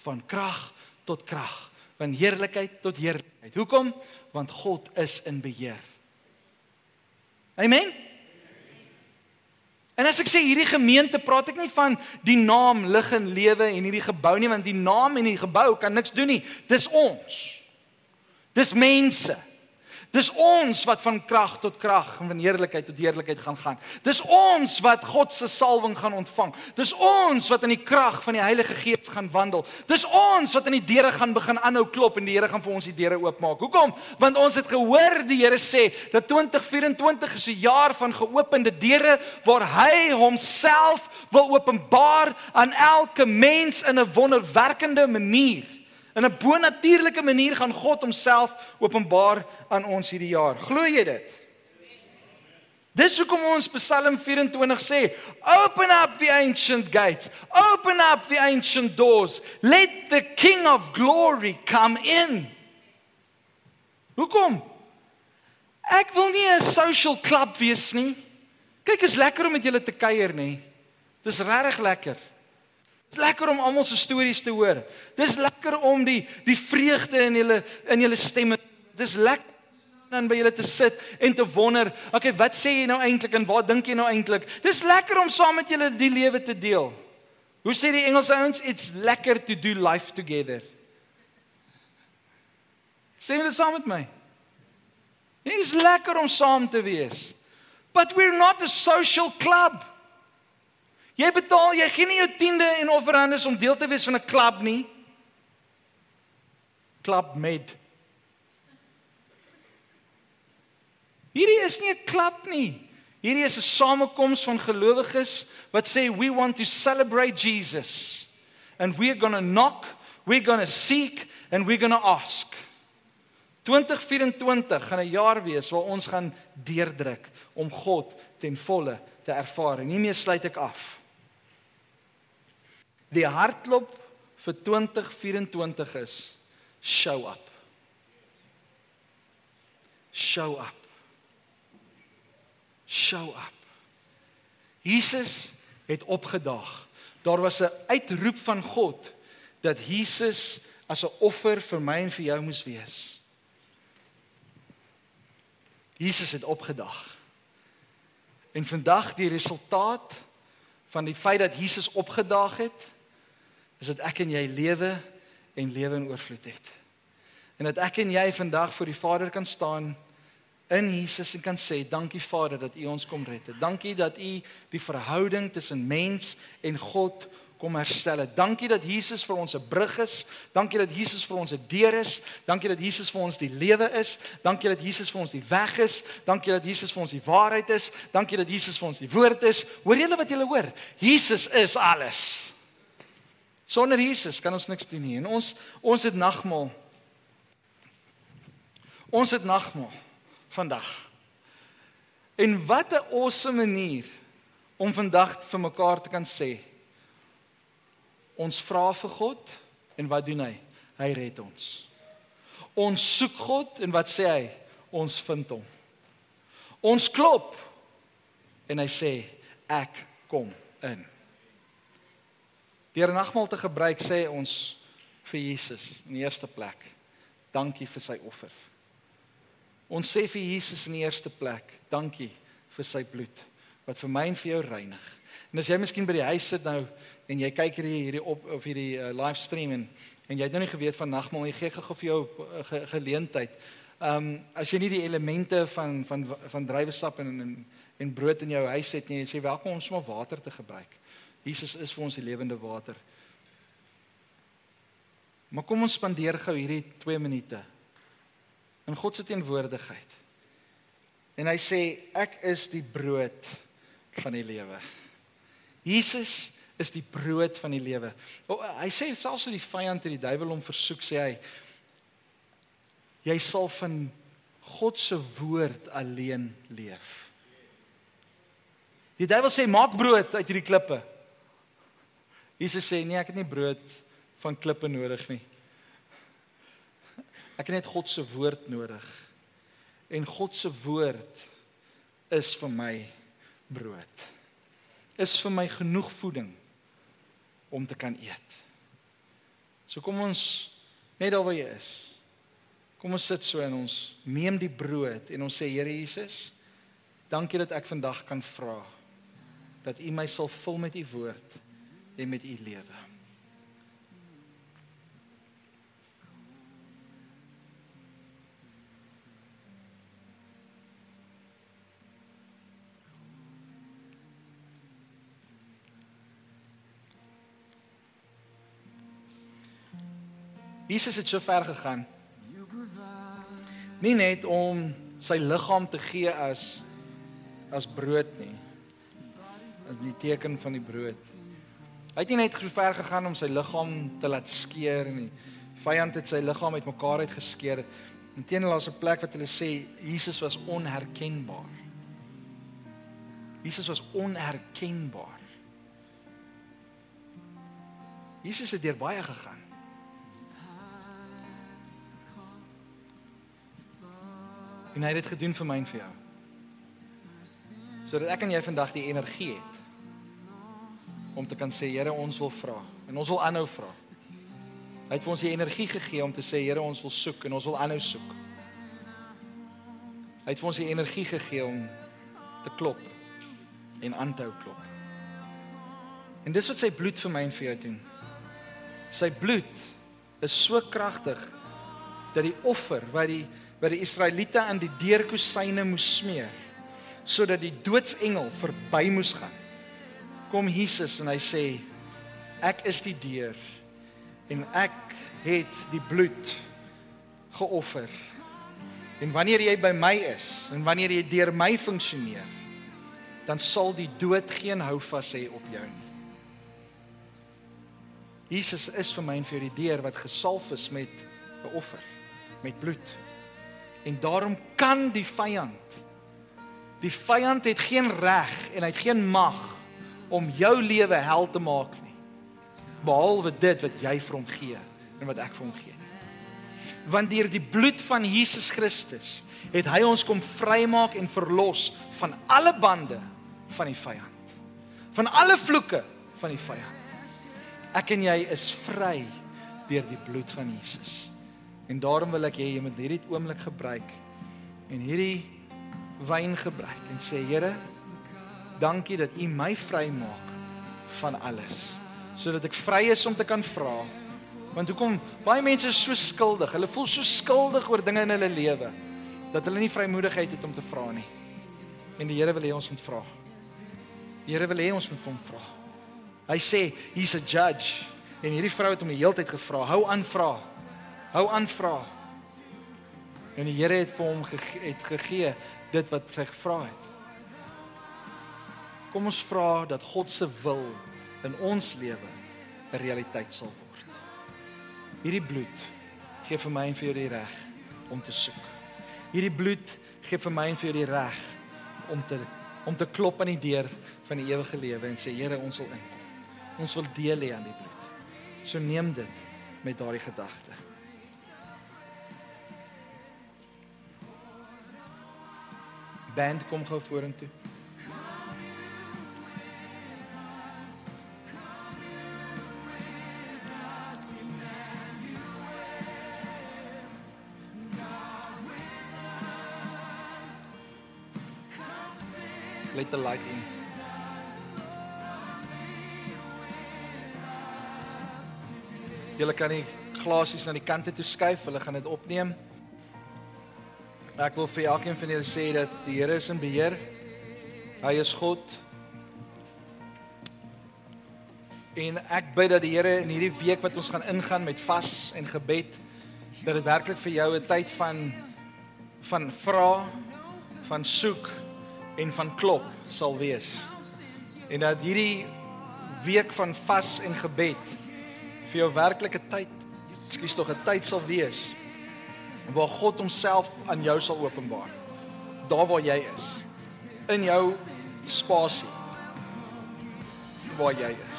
van krag tot krag, van heerlikheid tot heerlikheid. Hoekom? Want God is in beheer. Amen. En as ek sê hierdie gemeente, praat ek nie van die naam lig en lewe en hierdie gebou nie, want die naam en die gebou kan niks doen nie. Dis ons. Dis mense. Dis ons wat van krag tot krag en van heerlikheid tot heerlikheid gaan gaan. Dis ons wat God se salwing gaan ontvang. Dis ons wat in die krag van die Heilige Gees gaan wandel. Dis ons wat aan die deure gaan begin aanhou klop en die Here gaan vir ons die deure oopmaak. Hoekom? Want ons het gehoor die Here sê dat 2024 is 'n jaar van geopende deure waar hy homself wil openbaar aan elke mens in 'n wonderwerkende manier. In 'n bonatuurlike manier gaan God homself openbaar aan ons hierdie jaar. Glo jy dit? Dis hoekom ons Psalm 24 sê, "Open up the ancient gates, open up the ancient doors, let the king of glory come in." Hoekom? Ek wil nie 'n social club wees nie. Kyk, is lekker om met julle te kuier, nê? Dis regtig lekker. Lekker om almal se stories te hoor. Dis lekker om die die vreugde in julle in julle stemme. Dis lekker dan by julle te sit en te wonder, okay, wat sê jy nou eintlik en wat dink jy nou eintlik? Dis lekker om saam met julle die lewe te deel. Hoe sê die Engelse ouens? It's lekker to do life together. Sê hulle saam met my. Dit is lekker om saam te wees. But we're not a social club. Jy betaal, jy gee nie jou tiende en offerandes om deel te wees van 'n klub nie. Club Med. Hierdie is nie 'n klub nie. Hierdie is 'n samekoms van gelowiges wat sê we want to celebrate Jesus and we're going to knock, we're going to seek and we're going to ask. 2024 gaan 'n jaar wees waar ons gaan deurdruk om God ten volle te ervaar. En hiermee sluit ek af. Die hartklop vir 2024 is show up. Show up. Show up. Jesus het opgedaag. Daar was 'n uitroep van God dat Jesus as 'n offer vir my en vir jou moes wees. Jesus het opgedaag. En vandag die resultaat van die feit dat Jesus opgedaag het, is dat ek en jy lewe en lewe in oorvloed het. En dat ek en jy vandag voor die Vader kan staan in Jesus en kan sê dankie Vader dat U ons kom red het. Dankie dat U die verhouding tussen mens en God kom herstel het. Dankie dat Jesus vir ons 'n brug is. Dankie dat Jesus vir ons 'n deur is. Dankie dat Jesus vir ons die lewe is. Dankie dat Jesus vir ons die weg is. Dankie dat Jesus vir ons die waarheid is. Dankie dat Jesus vir ons die woord is. Hoor julle wat julle hoor? Jesus is alles. Sonder Jesus kan ons niks doen nie. En ons ons het nagmaal. Ons het nagmaal vandag. En wat 'n awesome manier om vandag vir mekaar te kan sê. Ons vra vir God en wat doen hy? Hy red ons. Ons soek God en wat sê hy? Ons vind hom. Ons klop en hy sê ek kom in. Deur nagmaal te gebruik sê ons vir Jesus in die eerste plek dankie vir sy offer. Ons sê vir Jesus in die eerste plek dankie vir sy bloed. wat vir my en vir jou reinig. En as jy miskien by die huis sit nou en jy kyk hierdie hierdie op of hierdie uh, livestream en en jy het nou nie geweet van nagmaal, jy gee gou vir jou uh, ge, geleentheid. Ehm um, as jy nie die elemente van van van druiwesap en en en brood in jou huis het nie, jy sê welkom om sommer water te gebruik. Jesus is vir ons die lewende water. Maar kom ons spandeer gou hierdie 2 minute in God se teenwoordigheid. En hy sê ek is die brood van die lewe. Jesus is die brood van die lewe. Oh, hy sê selfs as die vyand en die duiwel hom versoek sê hy jy sal van God se woord alleen leef. Die duiwel sê maak brood uit hierdie klippe. Jesus sê nee, ek het nie brood van klippe nodig nie. Ek het net God se woord nodig en God se woord is vir my brood. Is vir my genoeg voeding om te kan eet. So kom ons net daar waar jy is. Kom ons sit so en ons neem die brood en ons sê Here Jesus, dankie dat ek vandag kan vra dat U my sal vul met U woord en met U lewe. Jesus het so ver gegaan. Nie net om sy liggaam te gee as as brood nie. As die teken van die brood. Hy het nie net so ver gegaan om sy liggaam te laat skeer nie. Vyand het sy liggaam uitmekaar uitgeskeer. Inteendeel daar's 'n plek wat hulle sê Jesus was onherkenbaar. Jesus was onherkenbaar. Jesus het deur baie gegaan. En hy het dit gedoen vir my en vir jou. Sodat ek en jy vandag die energie het om te kan sê Here, ons wil vra en ons wil aanhou vra. Hy het vir ons die energie gegee om te sê Here, ons wil soek en ons wil aanhou soek. Hy het vir ons die energie gegee om te klop en aan te hou klop. En dis wat sy bloed vir my en vir jou doen. Sy bloed is so kragtig dat die offer wat die wat die Israeliete aan die deurkusyne moes smeer sodat die doodsengel verby moes gaan. Kom Jesus en hy sê ek is die deur en ek het die bloed geoffer. En wanneer jy by my is en wanneer jy deur my funksioneer, dan sal die dood geen houvas hê op jou nie. Jesus is vir my en vir die deur wat gesalf is met 'n offer, met bloed. En daarom kan die vyand die vyand het geen reg en hy het geen mag om jou lewe hel te maak nie. Behalwe dit wat jy vir hom gee en wat ek vir hom gee. Want deur die bloed van Jesus Christus het hy ons kom vrymaak en verlos van alle bande van die vyand. Van alle vloeke van die vyand. Ek en jy is vry deur die bloed van Jesus. En daarom wil ek hê jy moet hierdie oomblik gebruik en hierdie wyn gebruik en sê Here, dankie dat U my vrymaak van alles sodat ek vry is om te kan vra. Want hoekom baie mense is so skuldig. Hulle voel so skuldig oor dinge in hulle lewe dat hulle nie vrymoedigheid het om te vra nie. En die Here wil hê ons moet vra. Die Here wil hê ons moet hom vra. Hy sê he's a judge en hierdie vrou het hom die hele tyd gevra, hou aan vra. Hou aan vra. En die Here het vir hom gege het gegee dit wat sy gevra het. Kom ons vra dat God se wil in ons lewe 'n realiteit sal word. Hierdie bloed gee vir my en vir jou die reg om te soek. Hierdie bloed gee vir my en vir jou die reg om te om te klop aan die deur van die ewige lewe en sê Here, ons wil inkom. Ons wil deel hê aan die bloed. So neem dit met daardie gedagte. band kom gou vorentoe. Let the light in. Julle kan die glasies na die kante toe skuif, hulle gaan dit opneem. Ek wil vir elkeen van julle sê dat die Here is in beheer. Hy is God. En ek bid dat die Here in hierdie week wat ons gaan ingaan met vas en gebed, dat dit werklik vir jou 'n tyd van van vra, van soek en van klop sal wees. En dat hierdie week van vas en gebed vir jou werklike tyd, ekskuus tog 'n tyd sal wees waar God homself aan jou sal openbaar. Daar waar jy is. In jou spasie waar jy is.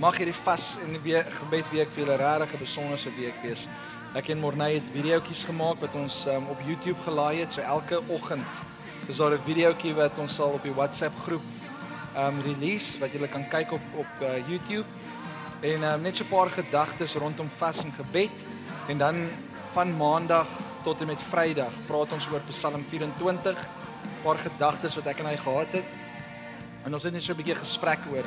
Mag hierdie vas en die gebed week vir julle regtig 'n besonderse week wees. Ek en Morney het videoetjies gemaak wat ons um, op YouTube gelaai het. So elke oggend is daar 'n videoetjie wat ons sal op die WhatsApp groep um release wat julle kan kyk op op uh, YouTube. En um, net so 'n paar gedagtes rondom vas en gebed en dan van maandag tot en met Vrydag praat ons oor Psalm 24. 'n Paar gedagtes wat ek en hy gehad het. En ons het net so 'n bietjie gesprek oor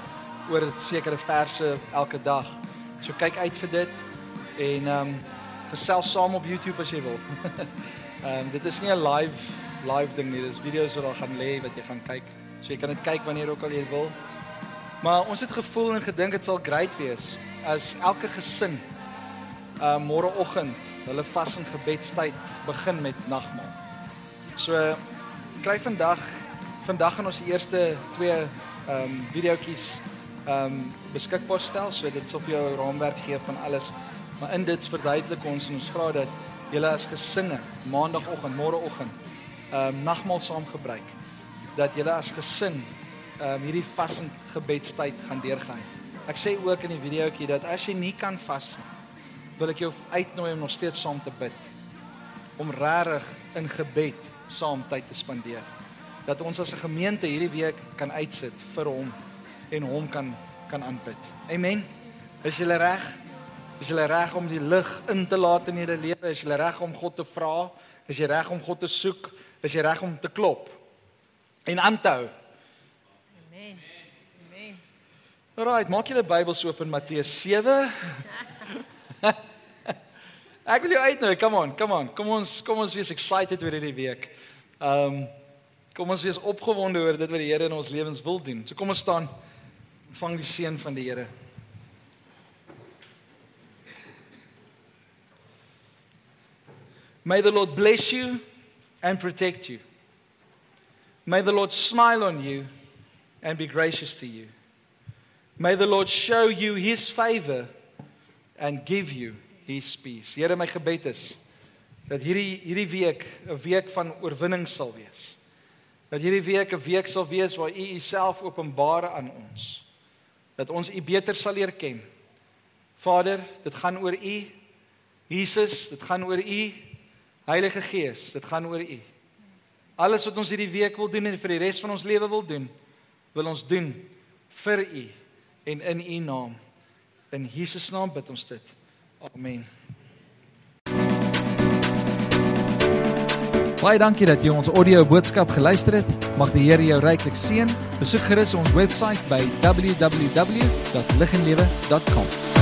oor sekere verse elke dag. So kyk uit vir dit en um gesels saam op YouTube as jy wil. Ehm um, dit is nie 'n live live ding nie. Dis video's wat daar gaan lê wat jy gaan kyk. So jy kan dit kyk wanneer ook al jy wil. Maar ons het gevoel en gedink dit sal great wees as elke gesin uh môreoggend hulle vas en gebedstyd begin met nagmaal. So kry vandag vandag gaan ons die eerste twee ehm um, videoetjies ehm um, beskikbaar stel. So dit sal vir jou 'n raamwerk gee van alles Maar in dit verduidelik ons en ons vra dat julle as gesinne maandagooggend, môreoggend ehm um, nagmaal saam gebruik. Dat julle as gesin ehm um, hierdie vas en gebedstyd gaan deurgaan. Ek sê ook in die videoetjie dat as jy nie kan vas nie, wil ek jou uitnooi om nog steeds saam te bid. Om regtig in gebed saam tyd te spandeer. Dat ons as 'n gemeente hierdie week kan uitsit vir hom en hom kan kan aanbid. Amen. Is julle reg? Is jy reg om die lig in te laat in jou lewe? Is jy reg om God te vra? Is jy reg om God te soek? Is jy reg om te klop? En aan te hou. Amen. Amen. Right, maak julle Bybels oop in Matteus 7. Ek wil jou uitnooi. Come on, come on. Kom ons kom ons wees excited oor hierdie week. Um kom ons wees opgewonde oor dit wat die Here in ons lewens wil doen. So kom ons staan. Ontvang die seën van die Here. May the Lord bless you and protect you. May the Lord smile on you and be gracious to you. May the Lord show you his favor and give you his peace. Here my gebed is dat hierdie hierdie week 'n week van oorwinning sal wees. Dat hierdie week 'n week sal wees waar u uself openbaar aan ons. Dat ons u beter sal leer ken. Vader, dit gaan oor u. Jesus, dit gaan oor u. Heilige Gees, dit gaan oor U. Alles wat ons hierdie week wil doen en vir die res van ons lewe wil doen, wil ons doen vir U en in U naam. In Jesus naam bid ons dit. Amen. Baie dankie dat jy ons audio boodskap geluister het. Mag die Here jou ryklik seën. Besoek gerus ons webwerf by www.liginlewe.com.